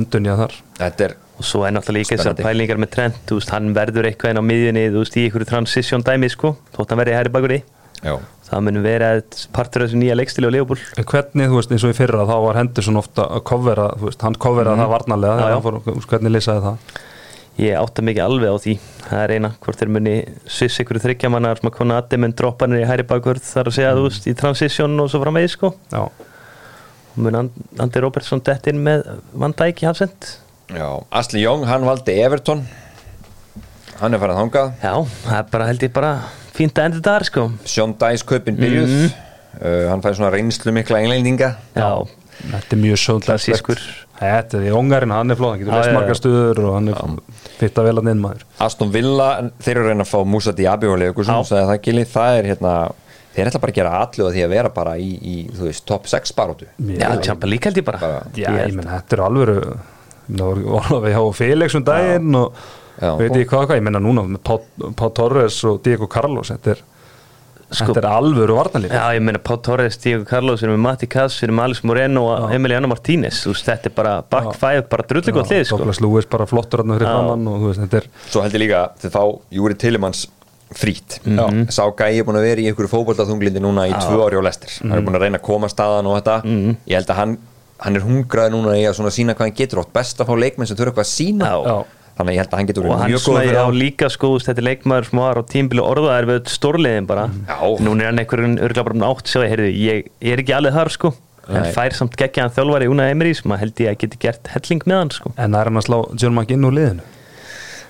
endunja þar. Þetta er og svo er náttúrulega líka þessar pælingar með Trent þú veist, hann verður eitthvað inn á miðjunni þú veist, í einhverju transition dæmi sko þótt hann verði hæri bakur í já. það mun vera partur af þessu nýja leikstili og leifból En hvernig, þú veist, eins og í fyrra þá var Henderson ofta að covera, þú veist, hann coveraði það varnarlega Mhm. Já, þegar já. hann fór, hvernig lýsaði það? Ég átta mikið alveg á því. Það er eina, hvort þeir muni sviss einhverju þryggjamannar sem að kona aðeim en droppa hann í hæri bakur þar að segja, þú veist, í transition og svo framvegis sko. Já, og mun And- Andi Robertson dett inn með Van Dijk í hafsend Asli Young, hann valdi Everton. Hann er farið þangað. Já, það er bara held ég bara fínt að enda þetta þar sko. Dice kaupin byrjuð. Mhm. uh, hann fæði svona reynslu mikla englendinga. Já, þetta er mjög sjóðlegt klassískur. Þetta er í ongarinn, hann er flóð, hann getur já. margar stuður og hann er fitta vel að inn maður. Aston Villa, þeir eru að reyna að fá Musa Diaby og sagði það gili það er hérna, þeir ætla bara að gera allu að því að vera bara í, í þú veist, top 6 barótu já, tjampa líka held ég bara, Bara- Já, Ég menn, þetta er alveg voru við hjá Felix um daginn og Já. veit ég hvað, hvað, ég menna núna með Pá, Pá Torres og Diego Carlos þetta er, Sko- þetta er alvöru varnalíf Já, ég meina Pál Torres, Diego Carlos, við erum með Matti Kass, við erum með Alex Moreno og Emiliano Martínez þú veist, þetta er bara back five, bara drullu gott lið sko. Douglas Lewis bara flottur hann fyrir framann og þú veist, þetta er svo held ég líka þeir fá Júri Tillemans frít Mhm. sá gæi er búin að vera í einhverju fótboltaþunglindi núna í tvö ári á lestir hann Mhm. er búin að reyna að koma staðan og þetta. Ég held að hann, hann er hungraði núna í að svona sína hvað hann getur átt best að fá leikmenn sem þurfa eitthvað að sína Já. Þannig að ég held að hann getur og verið hann mjög góð á fyrir líka sko, þú veist, þetta er leikmaður sem var á tímbili orðaðar við stórliðin bara. Já. núna er hann einhverjum örgulega bara um átt sjá, heyrðu, ég, ég er ekki alveg þar sko. En Nei. fær samt geggjaðan þjálfari Una Emery sem að held ég að geti gert helling með hann sko. En það er hann að slá John McGinn úr liðinu?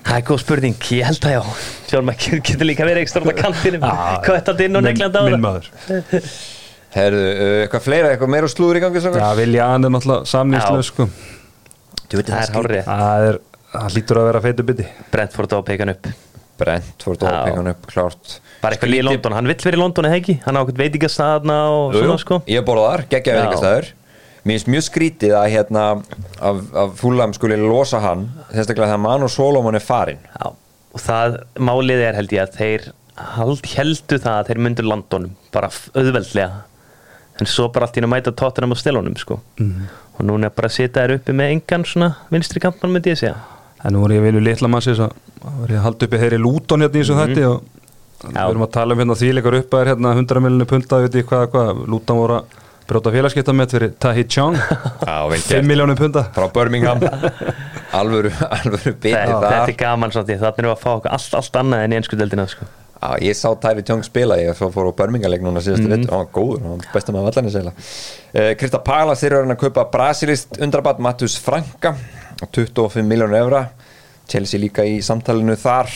Það er góð spurning, ég held að já. Sjálf maður getur líka verið ekstra á kantinum Já. kvættandi inn og neglandi á það Herðu, uh, eitthvað fleira, eitthvað meira slúður í gangi Já, ja. Vilja hann er náttúrulega samnýslu Já. sko. það er hárið það er, það lítur að vera feitu bytti Brentford á peikan upp. Brent fór Já. dópekan upp, klárt. Bara eitthvað líka í London, hann vill vera í London eða ekki? Hann á eitthvað veitingastæðna og svona sko. Ég borða þar, geggja Já. veitingastæður Mér finnst mjög skrítið að hérna af, af fúlam skuli losa hann sérstaklega þegar Manu Solomon er farinn. Já, og það málið er held ég að þeir hald, heldu það að þeir myndu landunum bara auðveldlega en svo bara allt í einu mæta tóttunum á stelunum sko. Mhm. og núna er bara að sita þær uppi með engan svona vinstri kampmann myndi ég segja En nú var ég vilju litla sér að var ég að halda uppi þeirri lúton hérna í þessu þætti og Mhm. Já. við erum að tala um hérna þvíleikar upp að er hérna 100 miljonir punta, veit ég hvað, hvað lúton voru að brjóta félagskipta með fyrir Tahi Chong, Já, vel 5 gert miljonir punta Frá Birmingham Alvöru, alvöru biti þetta, þetta er gaman því þannig erum við að fá okkur allt, allt annað en í ennsku deildina sko. Já, ég sá Tæri Tjóng spila ég fór á Birmingham-leik núna síðastu mm. vettur hann var góður, hann var bestum að vallarni segla uh, Krista Pala þeir eru að kaupa brasilist undrabat Mattus Franka á 25 miljónur evra. Chelsea líka í samtalinu þar.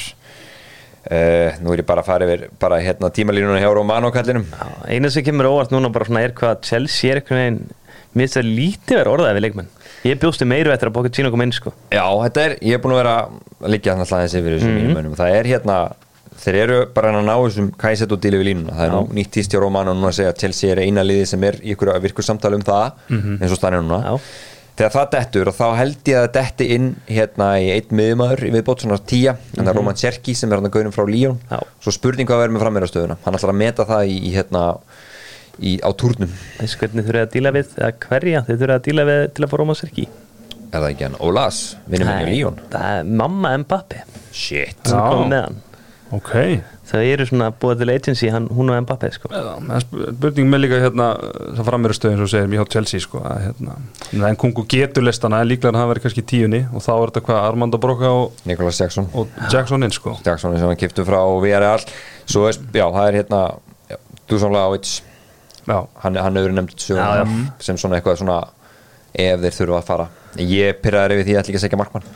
Uh, nú er ég bara að fara yfir bara hérna tímalínuna hjá Romano kallinum. Eina sem kemur óvart núna bara svona er hvað Chelsea er einhvern veginn mér finnst það lítið verið orðaði við leikmenn. Ég bjósti meiru eftir að bókið sína koma inn sko. Já, þetta er, ég er búin að vera að liggja þannig að þessi yfir þessum Mhm. mínum mönnum. Það er hérna, þeir eru bara að ná þessum kæset og díli við línuna, það er nú nýtt tíst hjá Romano núna að segja að Chelsea er eina liði sem er í ykkur virkur samtali um það eins og stannir núna. Já. þegar það dettur og þá held ég að detti inn hérna í einn miðumæður í viðbót svona tíja, en það er Roman Cherki sem er hann að gauðum frá Líón, Mhm. Svo spurning hvað verður með frammeirastöðuna, hann ætlar að meta það í, í hérna í, á túrnum. Þessu hvernig þurfið að díla við eða hverja þið þurfið að díla við til að fá Róma Serki er það ekki hann, Ólas, vinnum henni í Líón það mamma Mbappi shit, Já. kom með hann Ok, þau eru svona búið til agency hann, hún og Mbappi sko. það er spurning með líka hérna það frammeira stöðin sem segir mér hjá Chelsea sko, að hérna, en kungu getur listana en líklega hann verið kannski tíunni og þá er þetta hvað Armando Broca og, Nikolas Jackson. og Jackson inn sko. Jackson sem hann kiptu frá VRL svo er, já, það er hérna Dusan Já, hann, hann Já, söguna já. sem svona eitthvað svona ef þeir þurfa að fara. Ég pyrraði við því að ég ætla ekki að segja markmann.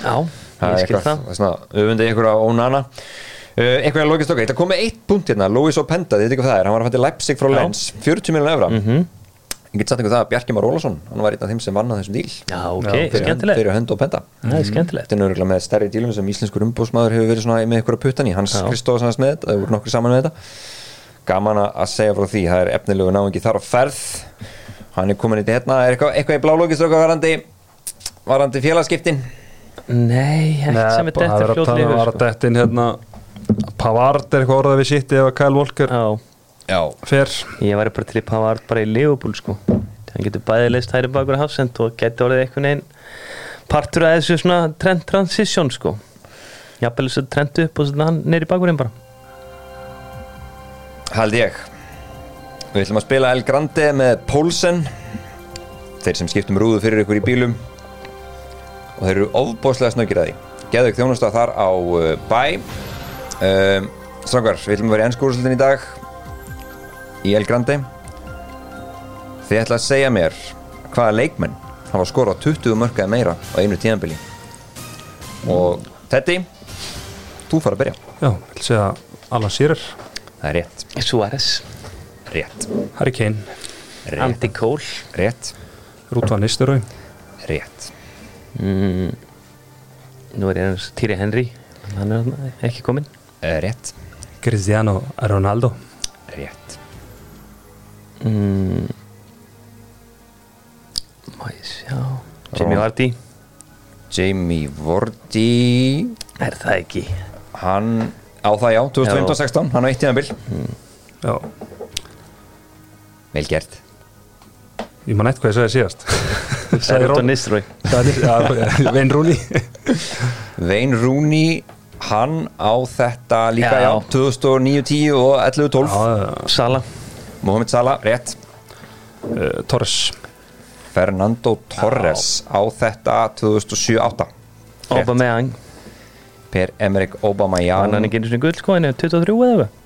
Já, það ég er skil eitthvað, það. svona, öfundi ykkur á ónana eitthvað er logist okkar, þetta kom með eitt punkt hérna Lewis Openda, þið veit ekki hvað það er, hann var að fætti Leipzig frá. Lens, 40 miljonar evra. Mhm. ég get sagt ykkur það að Bjarki Már Ólason hann var einn af þeim sem vann að þessum díl. Já, ok, Já, fyrir, skemmtilegt. fyrir hönd það er skemmtilegt. Þetta er nörgulega með stærri dílum sem íslenskur umbúsmaður hefur verið svona með ykkur að puttan í. Hans Já. Kristófs hans með þetta, það voru nokkur saman með þetta. Gaman að- að segja frá því það er efnilegu náingi þar á ferð. Hann er komin í þetta hérna, er eitthvað, eitthvað í blálókist varandi, varandi félagskiptin? Nei, ekki sem er bara- það þetta er að að þetta inn hérna Pavard er eitthvað orðað við sitt ef að Kyle Walker? Já, já, fer. Ég væri bara til í Pavard bara í Liverpool sko. Hann getur bæði leist hæri bakur hafsend og getur orðið einhvern veginn partur af þessu svona trend transition sko. Jafnvel þessu trend upp og svona hann neyri bakurinn bara. Held ég. Við ætlum að spila El Grande með Poulsen. Þeir sem skiptum rúðu fyrir ykkur í bílum. Og þeir eru ofbóðslega snöggir að því. Geðu ykkur þjónustaf þar á uh, bæ um, Strákar, við ætlum að vera í ennskúrúslutin í dag í El Grande. Þið ætla að segja mér hvaða leikmenn hafa skorað 20 mörkaði meira á einu tíðanbili og Teddy þú fara að byrja. Já, vil segja Alan Shearer. Það er rétt, Suárez, rétt, Harry Kane, rétt, Andy Cole. Rétt, Rútvan Nisturau rétt. mm, nú er ég hans Týri Henry. Hann er ekki kominn rétt, Cristiano Ronaldo. Rétt. Mm, má ég sjá. Ró- Vardy. Jamie Vordi er það ekki? Hann á það já, 2015-16 hann á eitt tíðanbíl, Já, vel gert. Ég man eitthvað ég sagði síðast. Er Nistrói Já, Vein Rúni Wayne Rooney hann á þetta líka já, Já. 2009-10 og 11-12 Sala. Mohamed Salah, rétt. Uh, Torres. Fernando Torres á þetta 2007-8 Aubameyang. Per Emerick var hann Aubameyang ekki einu svona gull sko en er 23 eða eitthvað?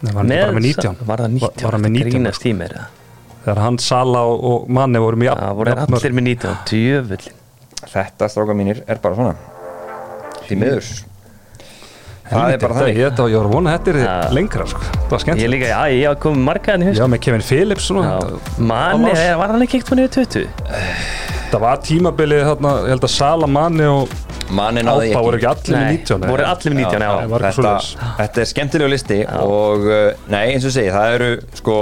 Nei, var hann bara með 19 var það 19 Var- hann með 19? grínast tímir það Þegar hann, Sala og, og Manni voru mjög Það voru allir með 19 Djöfullin þetta stráka mínir er bara svona. Því miður það er bara það þannig. Ég þetta ég var að vona að þetta er lengra sko. Það var Ég skemmt líka, já, ég hafa komið markaðan í haust. Já, með Kevin Phillips svona, Já. Manni, Það var- hann ekki ekkert niður 20? Það var tímabilið þarna, ég held að Sala, Manni og manni náði Ápa voru ekki allir með 19 voru allir með 19, já, þetta, er skemmtilegu listi og uh, nei eins og segi það eru sko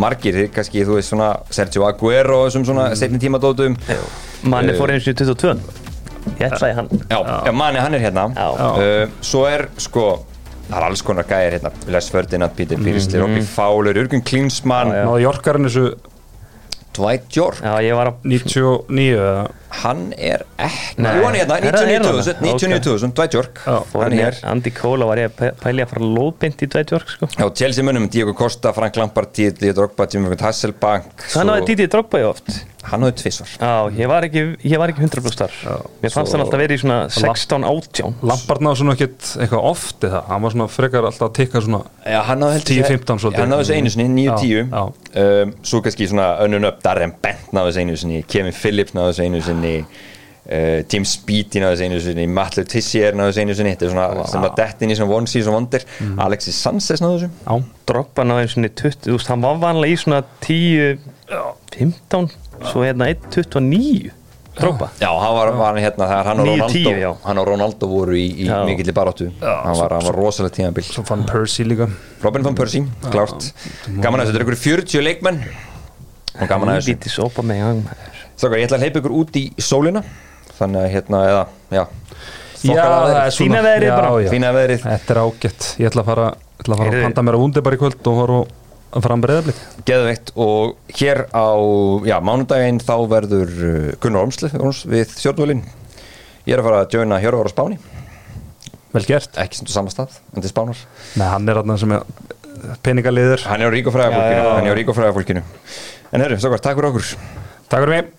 margir þið kannski þú veist svona Sergio Aguero og þessum svona mm. setni tímadótum. Manni Eh. fór einu sinni 22 Ég ætlaði hann. Já, já. manni hann er hérna. Já. uh, svo er sko það er alls konar gæðir hérna. Les Ferdinand, Peter Beardsley, Robbie Fowler Jürgen Klinsmann, Já, já. Náðu Jorkarinn þessu Dwight York. Já, ég var að 99 eða hann er ekki, Nei. jú hann er hérna Er það- er 99.000, það? 99.000, Dwight York hann er hér Andy Cole var ég að pæ- pæli að fara lóðbind í Dwight York sko. Já, Chelsea munum, Diego Costa, Frank Lampard, Diego Drogba, Jimmy Hasselbank Hann hafði Didi Drogba í oft Hann hafði tvisvar Já, ég var ekki, ég var ekki 100% þar Mér fannst hann alltaf verið í svona 16 átján Lampard náðu svona ekkert eitthvað oft eða hann var svona frekar alltaf að tikka svona Já, hann náði heldur 10-15 svolítið. Hann náði þessu einu sinni, Já, 9-10 já. um, Svo kannski svona önnun upp Darren Bent náði þessu einu sinni Kevin Phillips náði þessu einu sinni uh, James Beattie náði þessu einu sinni Matt Letizier þessu einu sinni. Þetta er svona sem að dett inn í svona one season wonder. Mhm. Alexis Sanchez náði þessu. Já, Drogba náði einu svona 20 Þú veist, hann var vanlega í svona 10 15 Svo hérna 1, 29 Drogba. Já, hann var, var hann hérna þegar hann og 9-10, Ronaldo já. Hann og Ronaldo voru í, í Já. mikilli baráttu. Hann var, hann var rosalega tímabil. svo fann Percy líka. Robin van Persie, klárt. Gaman að þetta er ykkur 40 leikmenn. Og gaman að þessu Strákar, ég ætla að hleypa ykkur út í sólina. Þannig að hérna, eða, já. Já, það er svona Fína veðrið já, bara. já. Fína veðrið, Þetta er ágætt. Ég ætla að fara, ætla að, fara að panta mér að vundi bara í kvöld og fara að fara að breyðablík geðveikt. Og hér á, já, mánudaginn þá verður uh, Gunnar Ormsli við stjórnvölin Ég er að fara að joina Hjörvar á Spáni. Vel gert. Ekki sem þú sama stað, en til Spánar. Nei, hann er þarna sem er peningaliður. Hann er á rík og fræða Já, fólkinu já, já. Hann er á rík og fræða fólkinu En herru, strákar, takk fyrir okkur. Takk fyrir mig